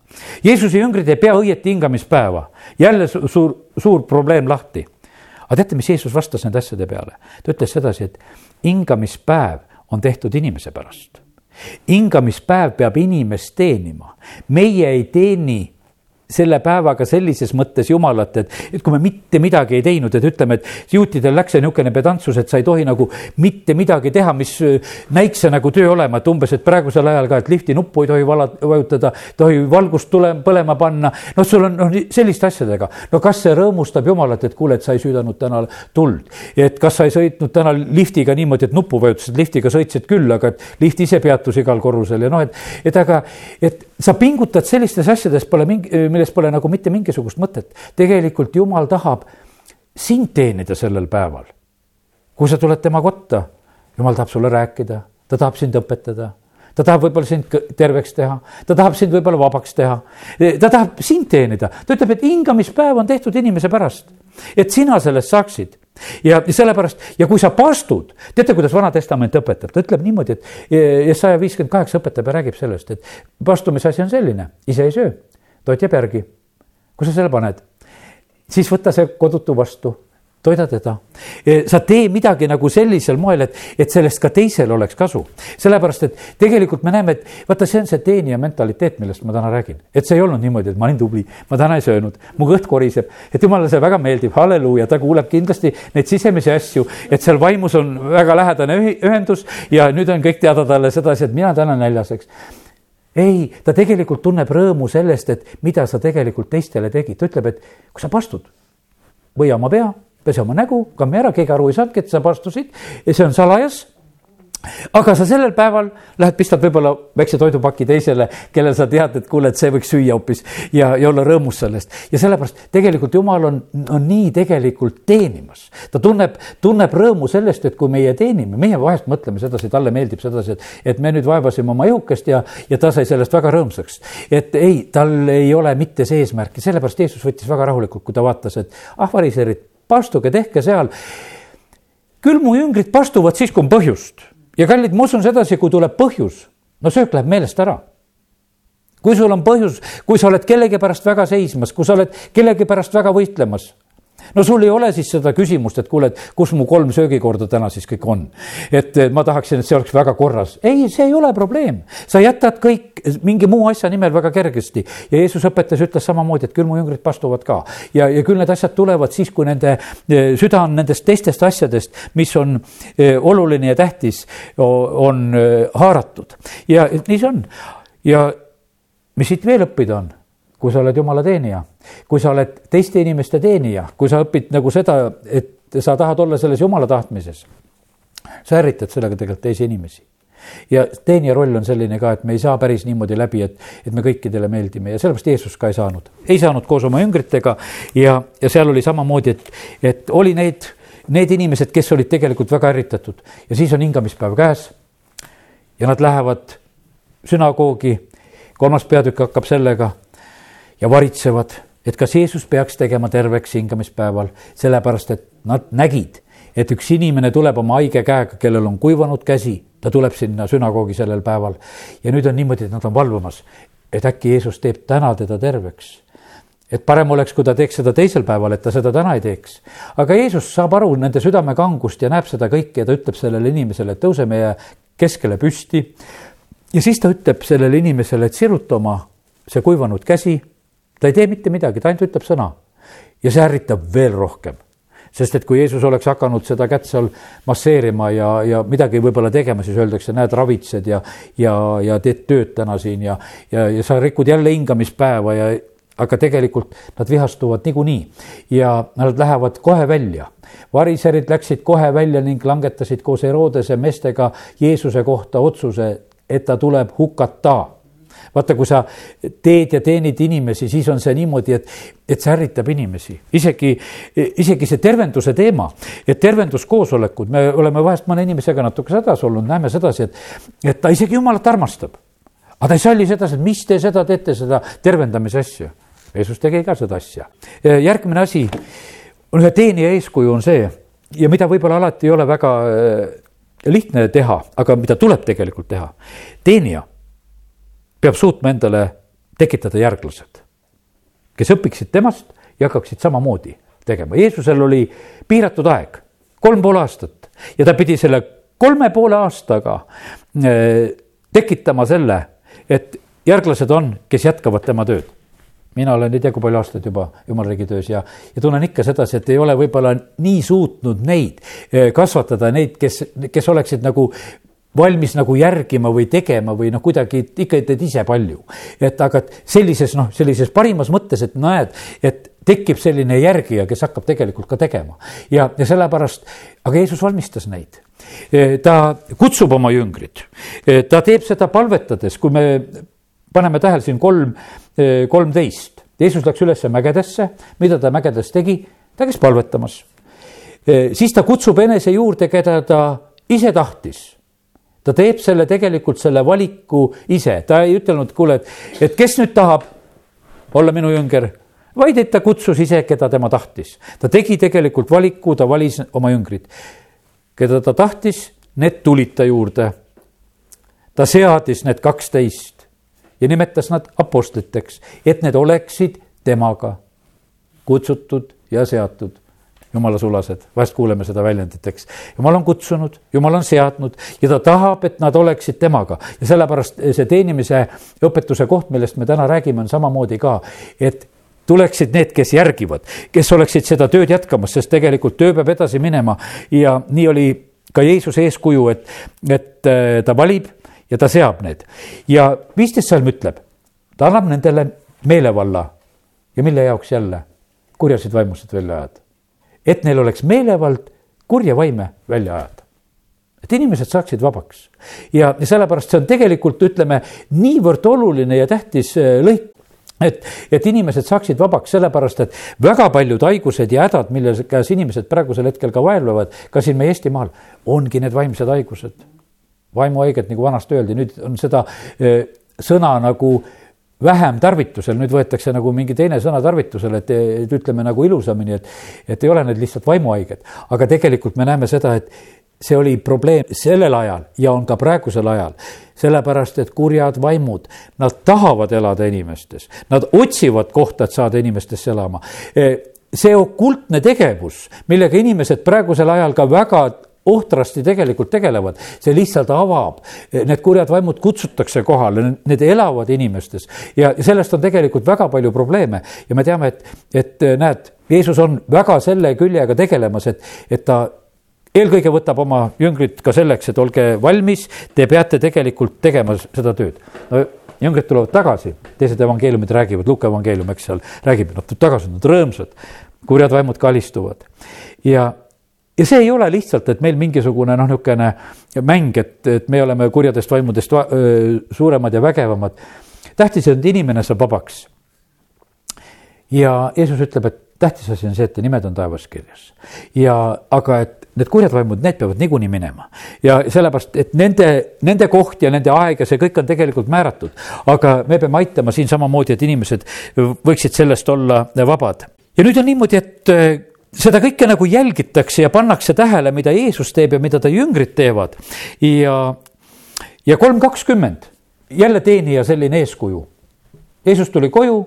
Jeesuse jüngrid ei pea õieti hingamispäeva, jälle suur, suur probleem lahti. aga teate, mis Jeesus vastas nende asjade peale? ta ütles sedasi, et hingamispäev on tehtud inimese pärast hingamispäev peab inimest teenima, meie ei teeni selle päevaga sellises mõttes Jumalat, et, et kui me mitte midagi ei teinud, et ütleme, et juutidel läks see niisugune pedantsus, et sa ei tohi nagu mitte midagi teha, mis näiks see nagu töö olema, et umbes, et praegusel ajal ka, et lifti nuppu ei tohi vala, vajutada, tohi valgust tule, põlema panna. noh, sul on noh, selliste asjadega. no kas see rõõmustab Jumalat, et kuule, et sa ei süüdanud täna tuld. et kas sa ei sõitnud täna liftiga niimoodi, et nuppu vajutasid, liftiga sõitsid küll, aga et lift ise peatus igal korrusel ja noh, et, et aga, et sa pingutad sellistes asjades, pole mingi milles pole nagu mitte mingisugust mõtet. tegelikult jumal tahab sind teenida sellel päeval. kui sa tuled tema kotta, jumal tahab sulle rääkida, ta tahab sind õpetada ta tahab võib-olla sind terveks teha, ta tahab sind võib-olla vabaks teha, ta tahab sind teenida, ta ütleb, et hingamispäev on tehtud inimese pärast, et sina sellest saaksid ja sellepärast ja kui sa pastud, teate, kuidas Vana Testament õpetab, ta ütleb niimoodi, et saja viiskümmend kaheksa õpetab ja räägib sellest, et pastumise asi on selline, ise ei söö, toit jääb järgi. kui sa selle paned, siis võta see kodutu vastu, toida teda. sa tee midagi nagu sellisel moel, et, et sellest ka teisel oleks kasu. sellepärast, et tegelikult me näeme, et vaata, see on see teenija mentaliteet, millest ma täna räägin. et see ei olnud niimoodi, et ma olin tubli, ma täna ei söönud, mu kõht koriseb, et jumalale see väga meeldib, halleluuja, ta kuuleb kindlasti neid sisemisi asju, et seal vaimus on väga lähedane ühendus ja nüüd on kõik teada talle sedasi, et mina täna näljas, eks ei, ta tegelikult tunneb rõõmu sellest, et mida sa tegelikult teistele tegid, ta ütleb, et kui sa pastud, võia oma pea, pese oma nägu, kammi ära, keegi aru ei saanudki, et sa pastusid ja see on salajas aga sa sellel päeval lähed, pistad võib-olla väikse toidupaki teisele, kellel sa tead, et kuule, et see võiks süüa hoopis ja, ja olla rõõmus sellest. ja sellepärast tegelikult jumal on, on nii tegelikult teenimas. ta tunneb, tunneb rõõmu sellest, et kui meie teenime, meie vahest mõtleme sedasi, talle meeldib sedasi, et, et me nüüd vaevasime oma ihukest ja, ja ta sai sellest väga rõõmsaks. et ei, tal ei ole mitte see eesmärk ja sellepärast Jeesus võttis väga rahulikult, kui ta vaatas, et ah, variserid, pastuge, tehke seal. Küll mu jüngrid pastuvad siis, kui on põhjust. Ja kallid, ma usun sedasi, kui tuleb põhjus, no söök läheb meelest ära. Kui sul on põhjus, kui sa oled kellegi pärast väga seismas, kui sa oled kellegi pärast väga võitlemas, no sul ei ole siis seda küsimust, et kuule, et kus mu kolm söögikorda täna siis kõik on. et ma tahaksin, et see oleks väga korras. ei, see ei ole probleem. sa jätad kõik mingi muu asja nimel väga kergesti ja Jeesus õpetas, ütles samamoodi, et küll mu jüngrid pastuvad ka. ja, ja küll need asjad tulevad siis, kui nende e, süda on nendest teistest asjadest, mis on e, oluline ja tähtis, on e, haaratud ja nii see on. ja mis siit veel õppida on kui sa oled jumala teenija, kui sa oled teiste inimeste teenija, kui sa õpid nagu seda, et sa tahad olla selles jumala tahtmises, sa ärritad sellega tegelikult teisi inimesi. ja teenija roll on selline ka, et me ei saa päris niimoodi läbi, et, et me kõikidele meeldime ja sellepärast Jeesus ka ei saanud, ei saanud koos oma jüngritega ja, ja seal oli samamoodi, et, et oli neid, need inimesed, kes olid tegelikult väga ärritatud. ja siis on hingamispäev käes. ja nad lähevad sünagoogi, kolmas peatükk hakkab sellega ja varitsevad, et kas Jeesus peaks tegema terveks hingamispäeval, sellepärast et nad nägid, et üks inimene tuleb oma haige käega, kellel on kuivanud käsi, ta tuleb sinna sünagoogi sellel päeval. ja nüüd on niimoodi, et nad on valvumas, et äkki Jeesus teeb täna teda terveks et parem oleks, kui ta teeks seda teisel päeval, et ta seda täna ei teeks. aga Jeesus saab aru nende südamekangust ja näeb seda kõike ja ta ütleb sellele inimesele, et tõuse meie keskele püsti. ja siis ta ütleb sellele inimesele, et siruta oma see kuivanud käsi ta ei tee mitte midagi, ta ainult ütleb sõna. ja see ärritab veel rohkem. sest et kui Jeesus oleks hakanud seda kätt seal masseerima ja, ja midagi võib-olla tegema, siis öeldakse, näed, ravitsed ja, ja, ja teed tööd täna siin ja, ja, ja sa rikud jälle hingamispäeva ja aga tegelikult nad vihastuvad niikuinii ja nad lähevad kohe välja. variserid läksid kohe välja ning langetasid koos Herodese meestega Jeesuse kohta otsuse, et ta tuleb hukata vaata, kui sa teed ja teenid inimesi, siis on see niimoodi, et, et see ärritab inimesi. isegi, isegi see tervenduse teema, et tervenduskoosolekud, me oleme vahest mõne inimesega natuke hädas olnud, näeme sedasi, et, et ta isegi jumalat armastab. aga ta ei salli sedasi, et mis te seda teete, seda tervendamise asja. Jeesus tegi ka seda asja. järgmine asi, ühe teenija eeskuju on see ja mida võib-olla alati ei ole väga äh, lihtne teha, aga mida tuleb tegelikult teha. teenija peab suutma endale tekitada järglased, kes õpiksid temast ja hakkaksid samamoodi tegema. Jeesusel oli piiratud aeg, kolm pool aastat ja ta pidi selle kolme poole aastaga äh, tekitama selle, et järglased on, kes jätkavad tema tööd mina olen ei tea kui palju aastaid juba jumala riigi töös ja, ja tunnen ikka sedasi, et ei ole võib-olla nii suutnud neid äh, kasvatada, neid, kes, kes oleksid nagu valmis nagu järgima või tegema või noh, kuidagi ikka teed ise palju. et aga sellises noh, sellises parimas mõttes, et näed, et tekib selline järgija, kes hakkab tegelikult ka tegema ja, ja sellepärast, aga Jeesus valmistas neid. Ta kutsub oma jüngrid, ta teeb seda palvetades, kui me paneme tähele siin kolm, kolmteist. Jeesus läks üles mägedesse, mida ta mägedes tegi, ta käis palvetamas. siis ta kutsub enese juurde, keda ta ise tahtis ta teeb selle tegelikult selle valiku ise, ta ei ütelnud, kuule, et, et kes nüüd tahab olla minu jünger, vaid et ta kutsus ise, keda tema tahtis. ta tegi tegelikult valiku, ta valis oma jüngrid. keda ta tahtis, need tulid ta juurde. ta seadis need kaksteist ja nimetas nad apostliteks, et need oleksid temaga kutsutud ja seatud jumala sulased, vahest kuuleme seda väljendit, eks. jumal on kutsunud, jumal on seadnud ja ta tahab, et nad oleksid temaga. Ja sellepärast see teenimise õpetuse koht, millest me täna räägime, on samamoodi ka, et tuleksid need, kes järgivad, kes oleksid seda tööd jätkamas, sest tegelikult töö peab edasi minema. Ja nii oli ka Jeesuse eeskuju, et, et äh, ta valib ja ta seab need. ja viisteist salm ütleb, ta annab nendele meelevalla. Ja mille jaoks jälle? Kurjasid vaimusid välja ajada et neil oleks meelevald kurja vaime välja ajada. et inimesed saaksid vabaks ja, ja sellepärast see on tegelikult, ütleme, niivõrd oluline ja tähtis äh, lõik et, et inimesed saaksid vabaks, sellepärast et väga paljud haigused ja hädad, mille käes inimesed praegusel hetkel ka vaevlevad, ka siin meie Eestimaal, ongi need vaimsed haigused. vaimuhaiged, nagu vanasti öeldi, nüüd on seda äh, sõna nagu äh, vähem tarvitusel, nüüd võetakse nagu mingi teine sõna tarvitusele, et, et ütleme nagu ilusamini, et, et ei ole need lihtsalt vaimuhaiged. aga tegelikult me näeme seda, et see oli probleem sellel ajal ja on ka praegusel ajal. sellepärast, et kurjad vaimud, nad tahavad elada inimestes, nad otsivad kohta, et saada inimestesse elama see okultne tegevus, millega inimesed praegusel ajal ka väga ohtrasti tegelikult tegelevad, see lihtsalt avab, need kurjad vaimud kutsutakse kohale, need elavad inimestes. Ja sellest on tegelikult väga palju probleeme. Ja me teame, et, et näed, Jeesus on väga selle küljega tegelemas, et, et ta eelkõige võtab oma jüngrid ka selleks, et olge valmis, te peate tegelikult tegema seda tööd. no jüngrid tulevad tagasi, teised evangeeliumid räägivad, Luuka evangeelium, eks seal räägib, nad tulevad tagasi, nad rõõmsad, kurjad vaimud kalistuvad. Ja ja see ei ole lihtsalt, et meil mingisugune noh, niisugune mäng, et, et me oleme kurjadest vaimudest va öö, suuremad ja vägevamad. tähtis on, et inimene saab vabaks. ja Jeesus ütleb, et tähtis asi on see, et nimed on taevas kirjas. ja aga, et need kurjad vaimud, need peavad niikuinii minema. ja sellepärast, et nende, nende koht ja nende aeg ja see kõik on tegelikult määratud. aga me peame aitama siin samamoodi, et inimesed võiksid sellest olla vabad. ja nüüd on niimoodi, et seda kõike nagu jälgitakse ja pannakse tähele, mida Jeesus teeb ja mida ta jüngrid teevad. ja, ja kolm kakskümmend, jälle teenija selline eeskuju. Jeesus tuli koju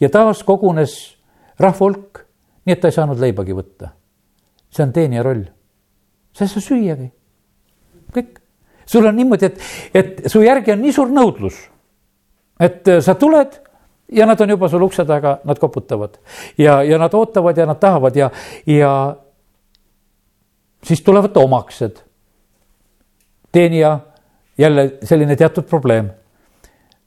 ja taas kogunes rahva hulk, nii et ta ei saanud leibagi võtta. see on teenija roll. sa ei saa süüagi, kõik. sul on niimoodi, et, et su järgi on nii suur nõudlus, et sa tuled ja nad on juba sul ukse taga, nad koputavad ja, ja nad ootavad ja nad tahavad ja, ja siis tulevad omaksed. teenija, jälle selline teatud probleem.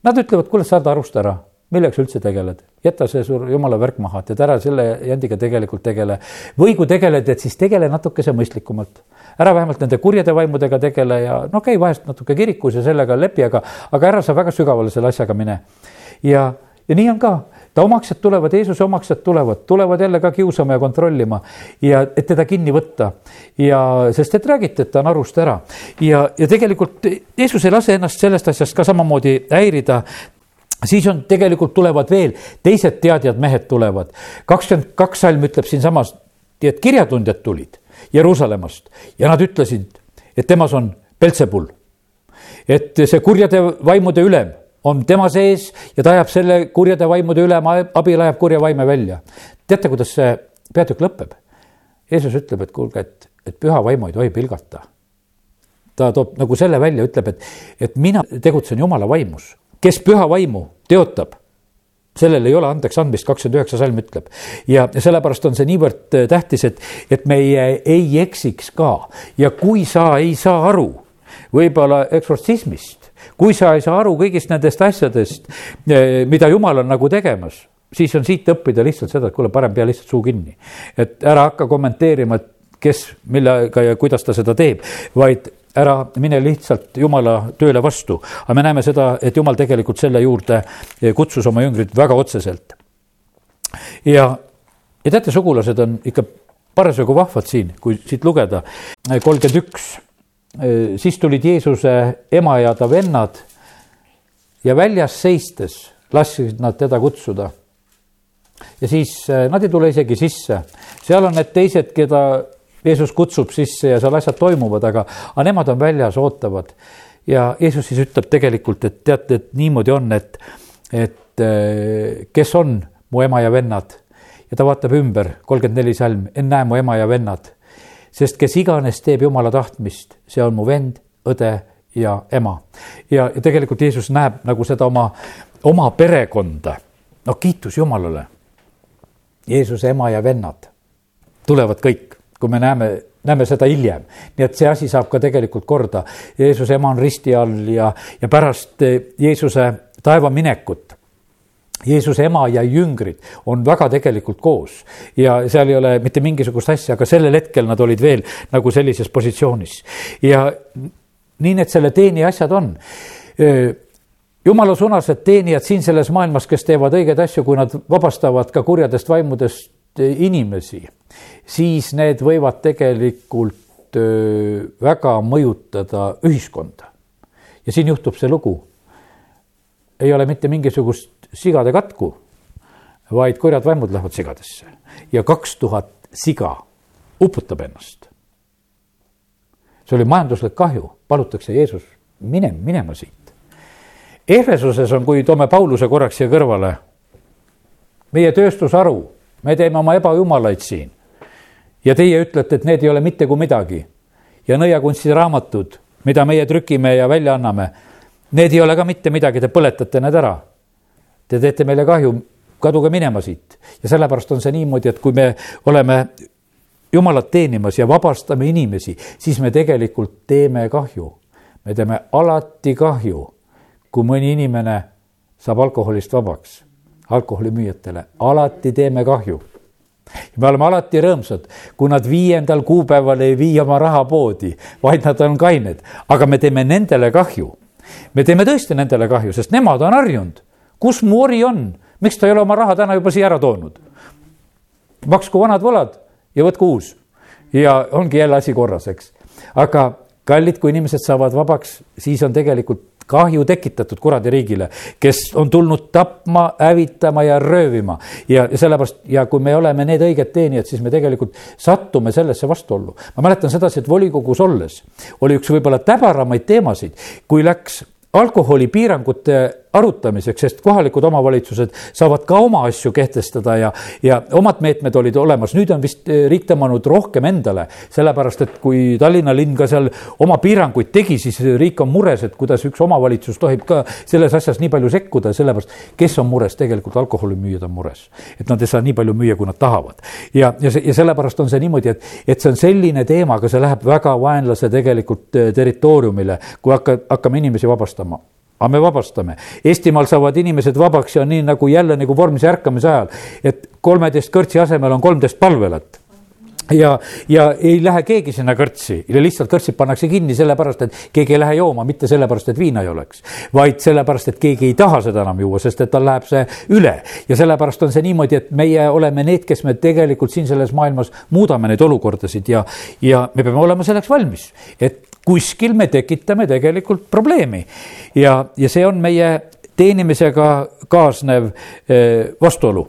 Nad ütlevad, kuule, saad arust ära, millega sa üldse tegeled, jäta see suur jumala värk maha, et ära selle jandiga tegelikult tegele. või kui tegeled, et siis tegele natukese mõistlikumalt. ära vähemalt nende kurjade vaimudega tegele ja no käi vahest natuke kirikus ja sellega lepi, aga, aga ära sa väga sügavale selle asjaga mine. ja ja nii on ka, ta omaksed tulevad, Jeesuse omaksed tulevad, tulevad jälle ka kiusama ja kontrollima ja et teda kinni võtta. ja sest et räägiti, et ta on arust ära ja, ja tegelikult Jeesus ei lase ennast sellest asjast ka samamoodi häirida siis on, tegelikult tulevad veel teised teadjad mehed tulevad. kakskümmend kaks salm ütleb siinsamas, et kirjatundjad tulid Jeruusalemmast ja nad ütlesid, et temas on Peltsepul. et see kurjade vaimude ülem on tema sees ja ta ajab selle kurjade vaimude ülema abil ajab kurja vaime välja. teate, kuidas see peatükk lõpeb? Jeesus ütleb, et kuulge, et, et püha vaimu ei tohi pilgata. ta toob nagu selle välja, ütleb, et, et mina tegutsen jumala vaimus, kes püha vaimu teotab sellel ei ole andeks andmist, kakskümmend üheksa salm ütleb. ja, sellepärast on see niivõrd tähtis, et, et meie ei eksiks ka ja kui sa ei saa aru võib-olla eksortsismist, kui sa ei saa aru kõigist nendest asjadest, eh, mida jumal on nagu tegemas, siis on siit õppida lihtsalt seda, et kuule, parem pea lihtsalt suu kinni. et ära hakka kommenteerima, et kes, millega ja kuidas ta seda teeb, vaid ära mine lihtsalt jumala tööle vastu. aga me näeme seda, et jumal tegelikult selle juurde eh, kutsus oma jüngrid väga otseselt. ja, ja teate, sugulased on ikka parasjagu vahvad siin, kui siit lugeda, kolmkümmend üks siis tulid Jeesuse ema ja ta vennad ja väljas seistes lasksid nad teda kutsuda. ja siis äh, nad ei tule isegi sisse, seal on need teised, keda Jeesus kutsub sisse ja seal asjad toimuvad, aga, aga nemad on väljas, ootavad. ja Jeesus siis ütleb tegelikult, et teate, et niimoodi on, et, et äh, kes on mu ema ja vennad ja ta vaatab ümber, kolmkümmend neli salm, ennäe mu ema ja vennad sest kes iganes teeb jumala tahtmist, see on mu vend, õde ja ema. ja, ja tegelikult Jeesus näeb nagu seda oma, oma perekonda. no kiitus Jumalale. Jeesuse ema ja vennad tulevad kõik, kui me näeme, näeme seda hiljem. nii et see asi saab ka tegelikult korda. Jeesuse ema on risti all ja, ja pärast Jeesuse taevaminekut Jeesuse ema ja jüngrid on väga tegelikult koos ja seal ei ole mitte mingisugust asja, aga sellel hetkel nad olid veel nagu sellises positsioonis. ja nii need selle teenija asjad on. jumala sunased teenijad siin selles maailmas, kes teevad õigeid asju, kui nad vabastavad ka kurjadest vaimudest inimesi, siis need võivad tegelikult väga mõjutada ühiskonda. ja siin juhtub see lugu. Ei ole mitte mingisugust sigade katku, vaid kurjad vaimud lähevad sigadesse ja kaks tuhat siga uputab ennast. see oli majanduslik kahju, palutakse Jeesus, mine, minema siit. Ehvesuses on, kui toome Pauluse korraks siia kõrvale, meie tööstusharu, me teeme oma ebajumalaid siin ja teie ütlete, et need ei ole mitte kui midagi. ja nõiakunsti raamatud, mida meie trükime ja välja anname, need ei ole ka mitte midagi, te põletate need ära. Te teete meile kahju, kaduge minema siit. ja sellepärast on see niimoodi, et kui me oleme jumalat teenimas ja vabastame inimesi, siis me tegelikult teeme kahju. me teeme alati kahju, kui mõni inimene saab alkoholist vabaks, alkoholimüüjatele, alati teeme kahju me oleme alati rõõmsad, kui nad viiendal kuupäeval ei vii oma raha poodi, vaid nad on kained, aga me teeme nendele kahju. Me teeme tõesti nendele kahju, sest nemad on harjunud. kus mu ori on, miks ta ei ole oma raha täna juba siia ära toonud? maksku vanad võlad ja võtku uus ja ongi jälle asi korras, eks. aga kallid, kui inimesed saavad vabaks, siis on tegelikult kahju tekitatud kuradi riigile, kes on tulnud tapma, hävitama ja röövima. ja sellepärast ja kui me oleme need õiged teenijad, siis me tegelikult sattume sellesse vastuollu. ma mäletan sedasi, et volikogus olles oli üks võib-olla täbaramaid teemasid, kui läks alkoholipiirangute arutamiseks, sest kohalikud omavalitsused saavad ka oma asju kehtestada ja, ja omad meetmed olid olemas, nüüd on vist eh, riik tõmmanud rohkem endale, sellepärast et kui Tallinna linn ka seal oma piiranguid tegi, siis riik on mures, et kuidas üks omavalitsus tohib ka selles asjas nii palju sekkuda, sellepärast kes on mures, tegelikult alkoholimüüjad on mures. et nad ei saa nii palju müüa, kui nad tahavad. ja, ja see, ja sellepärast on see niimoodi, et, et see on selline teema, aga see läheb väga vaenlase tegelikult eh, territooriumile, kui hakka, hakkame inimesi vabastama aga me vabastame. Eestimaal saavad inimesed vabaks ja nii nagu jälle nagu vormse ärkamise ajal, et kolmeteist kõrtsi asemel on kolmteist palvelat ja, ja ei lähe keegi sinna kõrtsi lihtsalt kõrtsid pannakse kinni sellepärast, et keegi ei lähe jooma, mitte sellepärast, et viina ei oleks. vaid sellepärast, et keegi ei taha seda enam juua, sest et tal läheb see üle. ja sellepärast on see niimoodi, et meie oleme need, kes me tegelikult siin selles maailmas muudame neid olukordasid ja, ja me peame olema selleks valmis, et kuskil me tekitame tegelikult probleemi. ja, ja see on meie teenimisega kaasnev eh, vastuolu.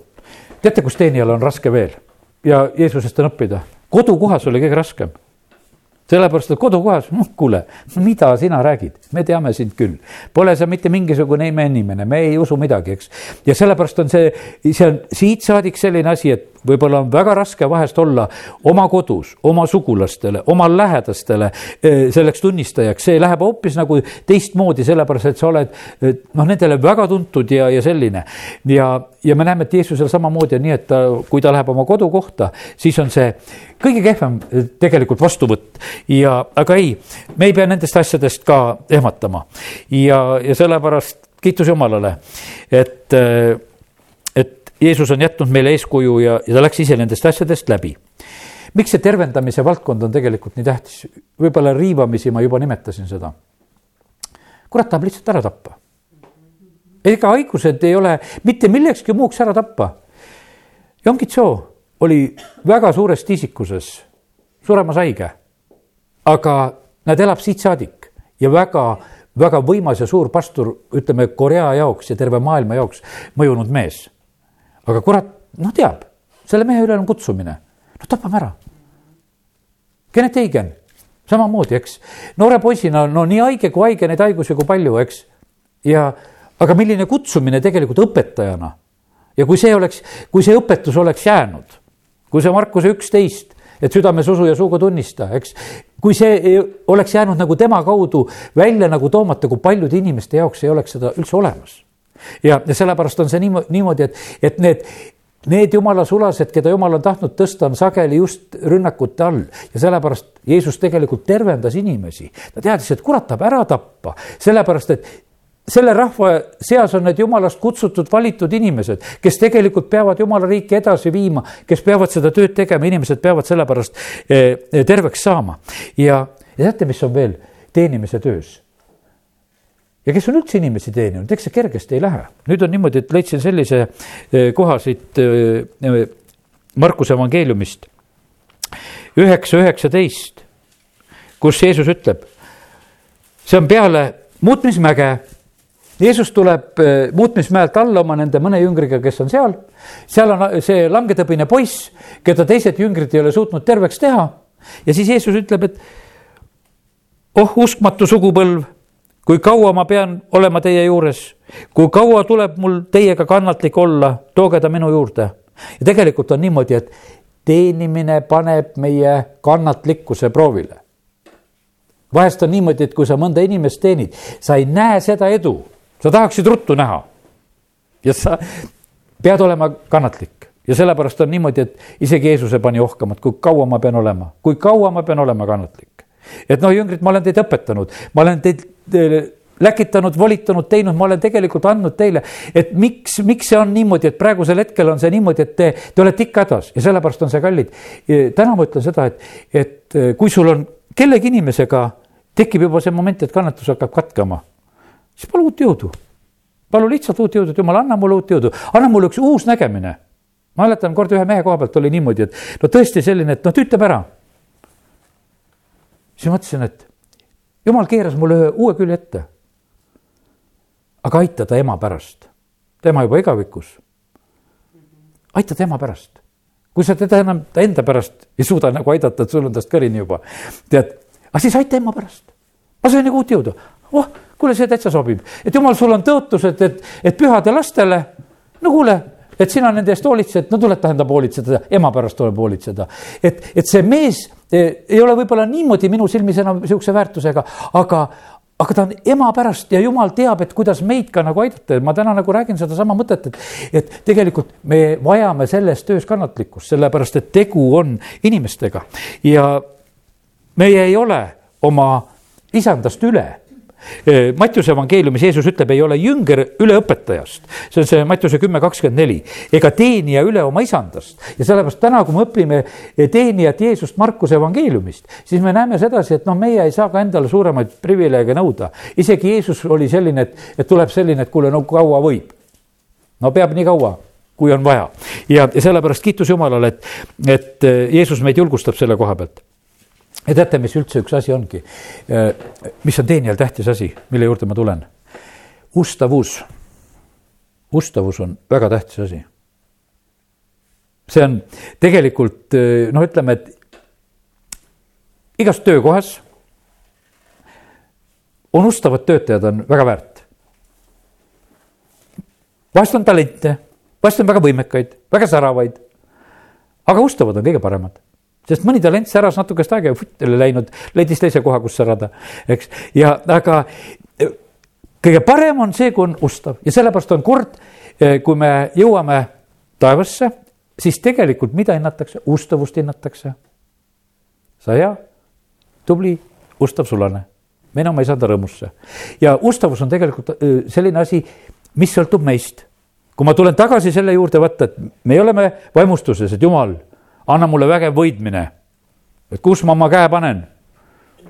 teate, kus teenijal on raske veel ja Jeesusest on õppida? kodukohas oli kõige raskem sellepärast, et kodukohas, noh kuule, mida sina räägid, me teame sind küll. Pole sa mitte mingisugune imeinimene, me ei usu midagi, eks. ja sellepärast on see, see on siit saadik selline asi, et võib-olla on väga raske vahest olla oma kodus, oma sugulastele, oma lähedastele eh, selleks tunnistajaks, see läheb hoopis nagu teistmoodi, sellepärast et sa oled noh, nendele väga tuntud ja, ja selline. ja, ja me näeme, et Jeesusel samamoodi on nii, et ta, kui ta läheb oma kodukohta, siis on see kõige kehvem eh, tegelikult vastuvõtt. Ja, aga ei, me ei pea nendest asjadest ka ehmatama. Ja, ja sellepärast kiitus Jumalale, et Jeesus on jätnud meile eeskuju ja, ja ta läks ise nendest asjadest läbi. miks see tervendamise valdkond on tegelikult nii tähtis? võib-olla riivamisi ma juba nimetasin seda. kurat tahab lihtsalt ära tappa. ega haigused ei ole mitte millekski muuks ära tappa. Jonkitsoo oli väga suures tiisikuses suremas haige. aga nad elab siit saadik ja väga väga võimas ja suur pastor, ütleme Korea jaoks ja terve maailma jaoks mõjunud mees aga kurat, noh, teab, selle mehe üle on kutsumine, no tapame ära. Kennet Eigen, samamoodi, eks, noore poisina, no nii haige kui haige, neid haigusi kui palju, eks. ja, aga milline kutsumine tegelikult õpetajana ja kui see oleks, kui see õpetus oleks jäänud, kui see Markuse üksteist, et südames usu ja suuga tunnista, eks. kui see oleks jäänud nagu tema kaudu välja nagu toomata, kui paljude inimeste jaoks ei oleks seda üldse olemas ja, ja sellepärast on see niimoodi, et, et need Need jumala sulased, keda jumal on tahtnud tõsta, on sageli just rünnakute all ja sellepärast Jeesus tegelikult tervendas inimesi. ta teadis, et kurat tahab ära tappa, sellepärast et selle rahva seas on need jumalast kutsutud, valitud inimesed, kes tegelikult peavad jumala riiki edasi viima, kes peavad seda tööd tegema, inimesed peavad sellepärast eh, terveks saama. ja, ja teate, mis on veel teenimise töös? Ja kes on üldse inimesi teeninud, eks see kergesti ei lähe. nüüd on niimoodi, et leidsin sellise eh, koha siit eh, eh, Markuse evangeeliumist, üheksa, üheksateist, kus Jeesus ütleb, see on peale muutmismäge. Jeesus tuleb muutmismäelt alla oma nende mõne jüngriga, kes on seal. seal on see langetõbine poiss, keda teised jüngrid ei ole suutnud terveks teha. ja siis Jeesus ütleb, et oh uskmatu sugupõlv, kui kaua ma pean olema teie juures, kui kaua tuleb mul teiega kannatlik olla, tooge ta minu juurde. ja tegelikult on niimoodi, et teenimine paneb meie kannatlikkuse proovile. vahest on niimoodi, et kui sa mõnda inimest teenid, sa ei näe seda edu, sa tahaksid ruttu näha. ja sa pead olema kannatlik ja sellepärast on niimoodi, et isegi Jeesuse pani ohkama, et kui kaua ma pean olema, kui kaua ma pean olema kannatlik. et noh, jüngrid, ma olen teid õpetanud, ma olen teid läkitanud, volitanud, teinud, ma olen tegelikult andnud teile, et miks, miks see on niimoodi, et praegusel hetkel on see niimoodi, et te, te olete ikka hädas ja sellepärast on see kallid. täna ma ütlen seda, et, et kui sul on kellegi inimesega tekib juba see moment, et kannatus hakkab katkema, siis palu uut jõudu. palu lihtsalt uut jõudu, et jumal, anna mulle uut jõudu, anna mulle üks uus nägemine. ma mäletan kord ühe mehe koha pealt oli niimoodi, et no tõesti selline, et noh, ta ütleb ära. siis mõtlesin, et jumal keeras mulle ühe uue külje ette. aga aita ta ema pärast, tema juba igavikus. aita ta ema pärast, kui sa teda enam ta enda pärast ei suuda nagu aidata, et sul on tast kõrini juba, tead, aga siis aita ema pärast. ma sain nagu uut jõudu, oh, kuule, see täitsa sobib, et jumal, sul on tõotused, et, et pühade lastele, no kuule et sina nende eest hoolitsed, no tuleb tähendab hoolitseda, ema pärast tuleb hoolitseda. et, et see mees eh, ei ole võib-olla niimoodi minu silmis enam sihukese väärtusega, aga, aga ta on ema pärast ja jumal teab, et kuidas meid ka nagu aidata. Ja ma täna nagu räägin sedasama mõtet, et, et tegelikult me vajame selles töös kannatlikkust, sellepärast et tegu on inimestega. Ja meie ei ole oma isandast üle Mattiuse evangeeliumis Jeesus ütleb, ei ole jünger üle õpetajast. see on see Mattiuse kümme kakskümmend neli, ega teenija üle oma isandast. ja sellepärast täna, kui me õpime teenijat Jeesust Markuse evangeeliumist, siis me näeme sedasi, et noh, meie ei saa ka endale suuremaid privileege nõuda. isegi Jeesus oli selline, et, et tuleb selline, et kuule, no kaua võib. no peab nii kaua kui on vaja ja, ja sellepärast kiitus Jumalale, et, et Jeesus meid julgustab selle koha pealt ja teate, mis üldse üks asi ongi, äh, mis on teenijal tähtis asi, mille juurde ma tulen? ustavus. ustavus on väga tähtis asi. see on tegelikult äh, noh, ütleme, et igas töökohas on ustavad töötajad on väga väärt. vahest on talente, vahest on väga võimekaid, väga säravaid, aga ustavad on kõige paremad sest mõni talent säras natukest aega ja vutt oli läinud, leidis teise koha, kus särada, eks. ja aga e, kõige parem on see, kui on ustav ja sellepärast on kord, e, kui me jõuame taevasse, siis tegelikult mida hinnatakse, ustavust hinnatakse. sa hea, tubli, ustav sulane, mine oma isanda rõõmusse. ja ustavus on tegelikult e, selline asi, mis sõltub meist. kui ma tulen tagasi selle juurde, vaata, et me oleme vaimustuses, et jumal anna mulle vägev võidmine. et kus ma oma käe panen,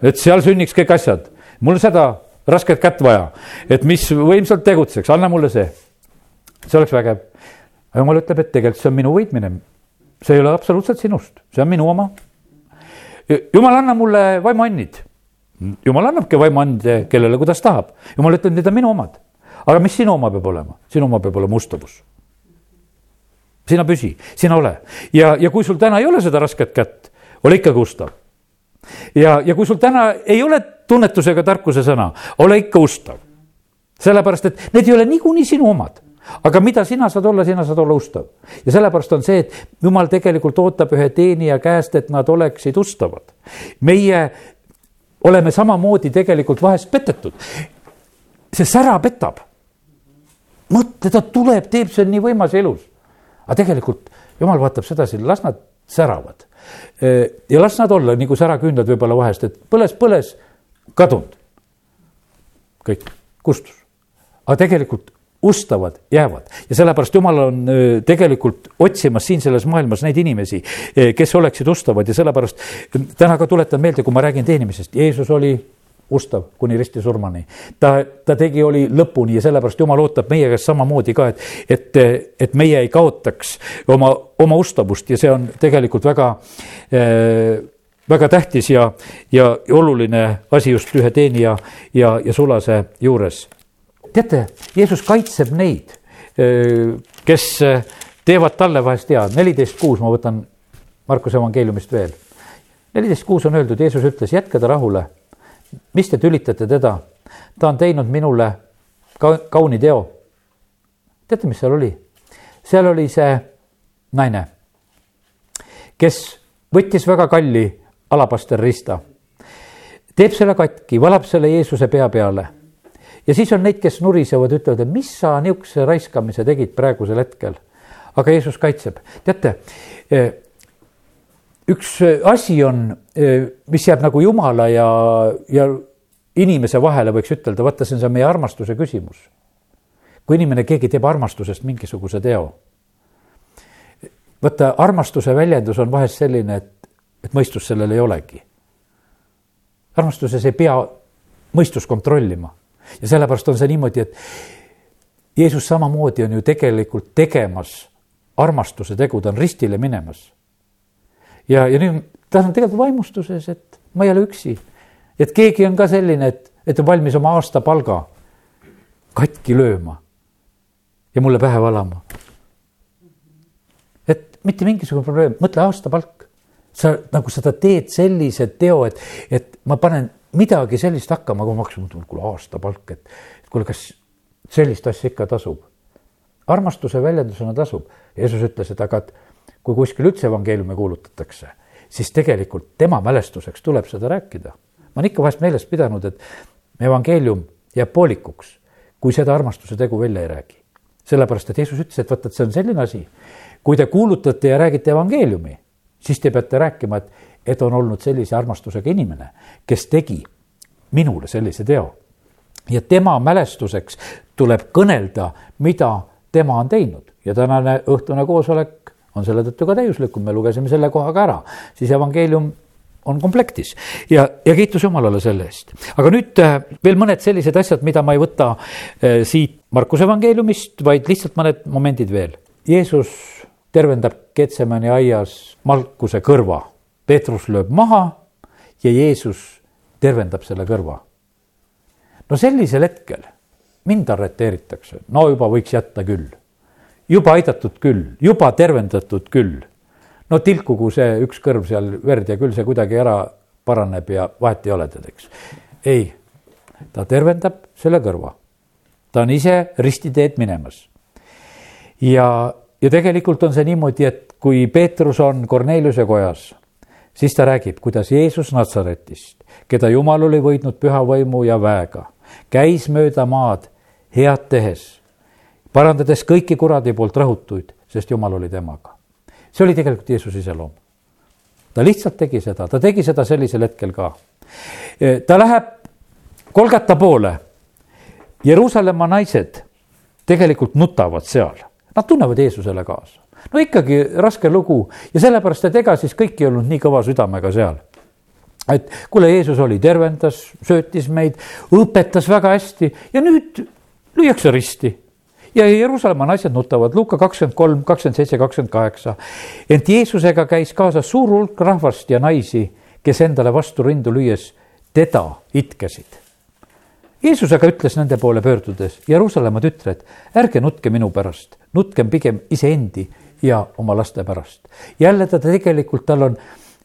et seal sünniks kõik asjad, mul seda rasket kätt vaja, et mis võimsalt tegutseks, anna mulle see. see oleks vägev. jumal ütleb, et tegelikult see on minu võitmine. see ei ole absoluutselt sinust, see on minu oma. jumal, anna mulle vaimuannid. jumal annabki vaimuande, kellele, kuidas tahab. jumal ütleb, need on minu omad. aga mis sinu oma peab olema? sinu oma peab olema ustavus sina püsi, sina ole ja, ja kui sul täna ei ole seda rasket kätt, ole ikkagi ustav. ja, ja kui sul täna ei ole tunnetusega tarkuse sõna, ole ikka ustav. sellepärast, et need ei ole niikuinii sinu omad aga mida sina saad olla, sina saad olla ustav. ja sellepärast on see, et jumal tegelikult ootab ühe teenija käest, et nad oleksid ustavad. meie oleme samamoodi tegelikult vahest petetud. see sära petab. mõtle, ta tuleb, teeb, see on nii võimas elus aga tegelikult jumal vaatab sedasi, las nad säravad. ja las nad olla nagu säraküünlad võib-olla vahest, et põles, põles, kadunud. kõik, kustus. aga tegelikult ustavad jäävad ja sellepärast jumal on tegelikult otsimas siin selles maailmas neid inimesi, kes oleksid ustavad ja sellepärast täna ka tuletan meelde, kui ma räägin teenimisest, Jeesus oli ustav kuni ristisurmani. ta, ta tegi, oli lõpuni ja sellepärast jumal ootab meie käest samamoodi ka, et, et, et meie ei kaotaks oma, oma ustavust ja see on tegelikult väga äh, väga tähtis ja, ja oluline asi just ühe teenija ja, ja sulase juures. teate, Jeesus kaitseb neid, kes teevad talle vahest head, neliteist kuus, ma võtan Markuse evangeeliumist veel. neliteist kuus on öeldud, Jeesus ütles, jätke ta rahule mis te tülitate teda? ta on teinud minule ka kauni teo. teate, mis seal oli? seal oli see naine, kes võttis väga kalli alapasterrista, teeb selle katki, valab selle Jeesuse pea peale ja siis on neid, kes nurisevad, ütlevad, et mis sa niisuguse raiskamise tegid praegusel hetkel. aga Jeesus kaitseb, teate, üks asi on, eh, mis jääb nagu jumala ja, ja inimese vahele, võiks ütelda, vaata, see on see meie armastuse küsimus. kui inimene, keegi teeb armastusest mingisuguse teo. vaata, armastuse väljendus on vahest selline, et, et mõistust sellel ei olegi. armastuses ei pea mõistus kontrollima ja sellepärast on see niimoodi, et Jeesus samamoodi on ju tegelikult tegemas armastuse tegu, ta on ristile minemas. Ja, ja nüüd ta on tegelikult vaimustuses, et ma ei ole üksi. et keegi on ka selline, et, et on valmis oma aastapalga katki lööma ja mulle pähe valama. et mitte mingisugune probleem, mõtle aastapalk. sa nagu seda teed sellise teo, et, et ma panen midagi sellist hakkama, kui ma maksan, kuule aastapalk, et kuule, kas sellist asja ikka tasub? armastuse väljendusena tasub. Jeesus ütles, et aga et kui kuskil üldse evangeeliumi kuulutatakse, siis tegelikult tema mälestuseks tuleb seda rääkida. ma olen ikka vahest meeles pidanud, et evangeelium jääb poolikuks, kui seda armastuse tegu välja ei räägi. sellepärast, et Jeesus ütles, et vaata, et see on selline asi, kui te kuulutate ja räägite evangeeliumi, siis te peate rääkima, et et on olnud sellise armastusega inimene, kes tegi minule sellise teo. ja tema mälestuseks tuleb kõnelda, mida tema on teinud ja tänane õhtune koosolek on selle tõttu ka täiuslikum, me lugesime selle koha ka ära, siis evangeelium on komplektis ja, ja kiitus Jumalale selle eest. aga nüüd äh, veel mõned sellised asjad, mida ma ei võta äh, siit Markuse evangeeliumist, vaid lihtsalt mõned momendid veel. Jeesus tervendab Getsemani aias Markuse kõrva Peetrus lööb maha ja Jeesus tervendab selle kõrva. no sellisel hetkel mind arreteeritakse, no juba võiks jätta küll. Juba aidatud küll, juba tervendatud küll. no tilkugu see üks kõrv seal verd ja küll see kuidagi ära paraneb ja vahet ei ole tead, eks. ei, ta tervendab selle kõrva. ta on ise ristiteed minemas. ja, ja tegelikult on see niimoodi, et kui Peetrus on Korneliuse kojas siis ta räägib, kuidas Jeesus Natsaretist, keda Jumal oli võitnud püha võimu ja väega, käis mööda maad head tehes, parandades kõiki kuradi poolt rõhutuid, sest Jumal oli temaga. see oli tegelikult Jeesuse iseloom. ta lihtsalt tegi seda, ta tegi seda sellisel hetkel ka. ta läheb Kolgata poole. Jeruusalemma naised tegelikult nutavad seal, nad tunnevad Jeesusele kaasa no ikkagi raske lugu ja sellepärast, et ega siis kõik ei olnud nii kõva südamega seal et kuule, Jeesus oli, tervendas, söötis meid, õpetas väga hästi ja nüüd lüüakse risti. Ja Jeruusalemma naised nutavad, Luuka kakskümmend kolm, kakskümmend seitse, kakskümmend kaheksa. ent Jeesusega käis kaasas suur hulk rahvast ja naisi, kes endale vastu rindu lüües teda itkesid. Jeesus aga ütles nende poole pöördudes, Jeruusalemma tütred, ärge nutke minu pärast, nutkem pigem iseendi ja oma laste pärast. jälle ta tegelikult, tal on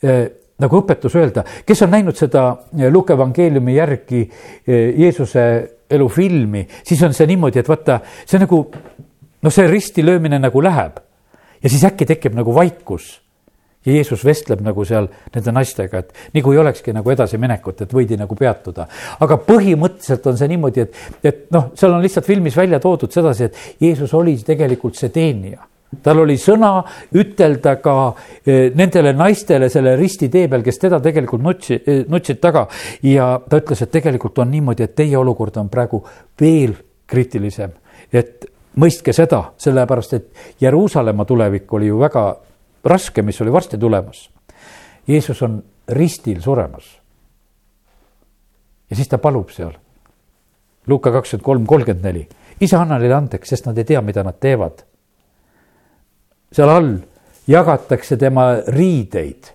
äh, nagu õpetus öelda, kes on näinud seda eh, Luke evangeeliumi järgi äh, Jeesuse elufilmi, siis on see niimoodi, et vaata, see nagu noh, see ristilöömine nagu läheb. Ja siis äkki tekib nagu vaikus. Ja Jeesus vestleb nagu seal nende naistega, et nii kui ei olekski nagu edasiminekut, et võidi nagu peatuda. aga põhimõtteliselt on see niimoodi, et, et noh, seal on lihtsalt filmis välja toodud sedasi, et Jeesus oli tegelikult see teenija tal oli sõna ütelda ka eh, nendele naistele selle ristitee peal, kes teda tegelikult nutsi, eh, nutsid taga. ja ta ütles, et tegelikult on niimoodi, et teie olukord on praegu veel kriitilisem. et mõistke seda, sellepärast et Jeruusalemma tulevik oli ju väga raske, mis oli varsti tulemas. Jeesus on ristil suremas. ja siis ta palub seal. Luuka kakskümmend kolm, kolmkümmend neli. isa, anna neile andeks, sest nad ei tea, mida nad teevad seal all jagatakse tema riideid,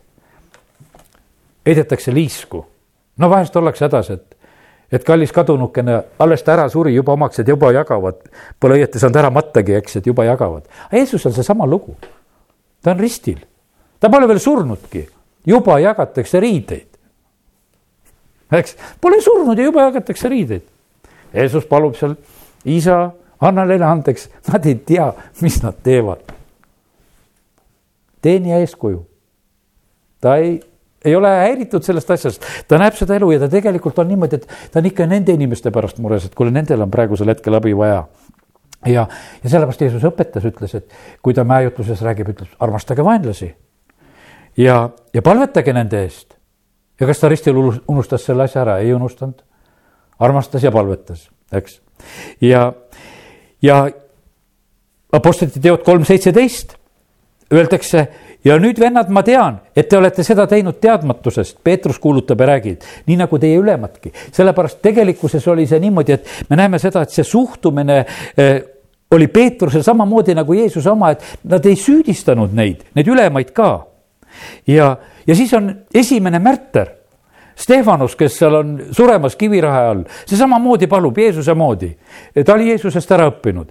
heidetakse liisku. no vahest ollakse hädas, et, et kallis kadunukene, alles ta ära suri, juba omaksed juba jagavad. Pole õieti saanud ära mattagi, eks, et juba jagavad. aga Jeesus on seesama lugu. ta on ristil, ta pole veel surnudki, juba jagatakse riideid. eks, pole surnud ja juba jagatakse riideid. Jeesus palub seal, isa, anna neile andeks, nad ei tea, mis nad teevad. Teenija eeskuju. ta ei, ei ole häiritud sellest asjast, ta näeb seda elu ja ta tegelikult on niimoodi, et ta on ikka nende inimeste pärast mures, et kuule, nendel on praegusel hetkel abi vaja ja, ja sellepärast Jeesus õpetas, ütles, et kui ta mäejutluses räägib, ütleb armastage vaenlasi ja, ja palvetage nende eest. ja kas ta ristil unustas selle asja ära, ei unustanud. armastas ja palvetas, eks. ja, ja Apostlite teod kolm seitseteist öeldakse ja nüüd, vennad, ma tean, et te olete seda teinud teadmatusest, Peetrus kuulutab ja räägib, nii nagu teie ülemadki. sellepärast tegelikkuses oli see niimoodi, et me näeme seda, et see suhtumine eh, oli Peetrusel samamoodi nagu Jeesuse oma, et nad ei süüdistanud neid, neid ülemaid ka ja, ja siis on esimene märter. Stefanus, kes seal on suremas kivirahe all, see samamoodi palub Jeesuse moodi. ta oli Jeesusest ära õppinud,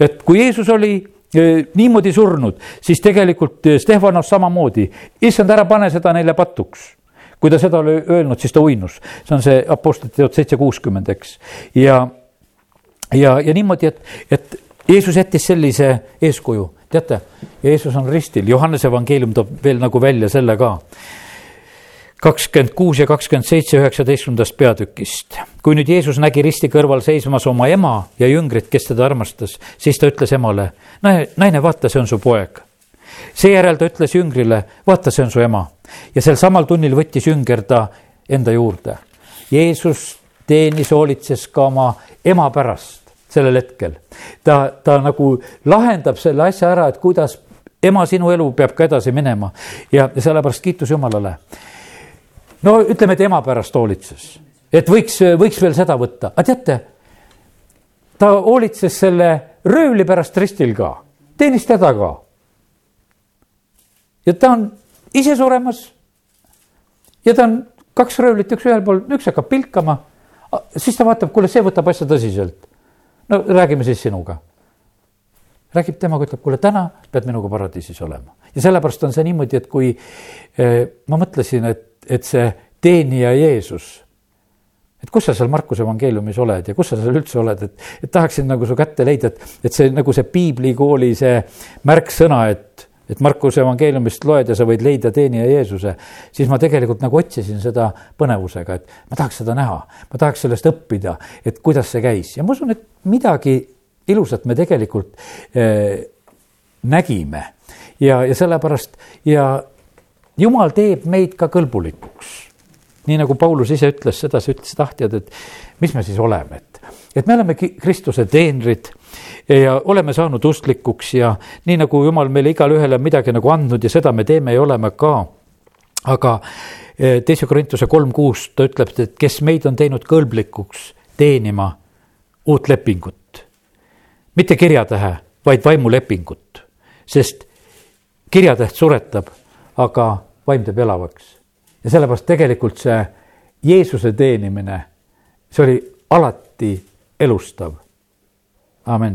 et kui Jeesus oli niimoodi surnud, siis tegelikult Stefanos samamoodi, issand, ära pane seda neile patuks kui ta seda oli öelnud, siis ta uinus, see on see Apostlite teod seitse kuuskümmend, eks. ja, ja, ja niimoodi, et, et Jeesus jättis sellise eeskuju. Teate, Jeesus on ristil, Johannese evangeelium toob veel nagu välja selle ka. Kakskümmend kuus ja kakskümmend seitse üheksateistkümnendast peatükist. kui nüüd Jeesus nägi risti kõrval seismas oma ema ja jüngrit, kes teda armastas, siis ta ütles emale, naine, vaata, see on su poeg. seejärel ta ütles jüngrile, vaata, see on su ema. ja sel samal tunnil võttis jünger ta enda juurde. Jeesus teenis, hoolitses ka oma ema pärast sellel hetkel. ta, ta nagu lahendab selle asja ära, et kuidas ema, sinu elu peab ka edasi minema ja sellepärast kiitus Jumalale. No ütleme, et ema pärast hoolitses, et võiks, võiks veel seda võtta, aga teate, ta hoolitses selle röövli pärast ristil ka, teenis teda ka. ja ta on ise suremas. ja ta on kaks röövlit, üks ühel pool, üks hakkab pilkama. siis ta vaatab, kuule, see võtab asja tõsiselt no räägime siis sinuga. räägib temaga, ütleb, kuule, täna pead minuga paradiisis olema. ja sellepärast on see niimoodi, et kui eh, ma mõtlesin, et, et see teenija Jeesus et kus sa seal Markuse evangeeliumis oled ja kus sa seal üldse oled, et, et tahaksin nagu su kätte leida, et, et see nagu see piiblikooli see märksõna, et et Markuse evangeeliumist loed ja sa võid leida teenija Jeesuse, siis ma tegelikult nagu otsisin seda põnevusega, et ma tahaks seda näha, ma tahaks sellest õppida, et kuidas see käis. Ja ma usun, et midagi ilusat me tegelikult äh, nägime. Ja, ja sellepärast ja jumal teeb meid ka kõlbulikuks. nii nagu Paulus ise ütles, sedasi ütles tahtjad, et mis me siis oleme, et, et me oleme Kristuse teenrid ja oleme saanud usklikuks ja nii nagu jumal meile igale ühele midagi nagu andnud ja seda me teeme ja oleme ka. aga eh, teise Korintuse kolm kuus ta ütleb, et kes meid on teinud kõlblikuks teenima uut lepingut. mitte kirjatähe, vaid vaimulepingut, sest kirjatäht suretab, aga vaim teeb elavaks. ja sellepärast tegelikult see Jeesuse teenimine, see oli alati elustav. amin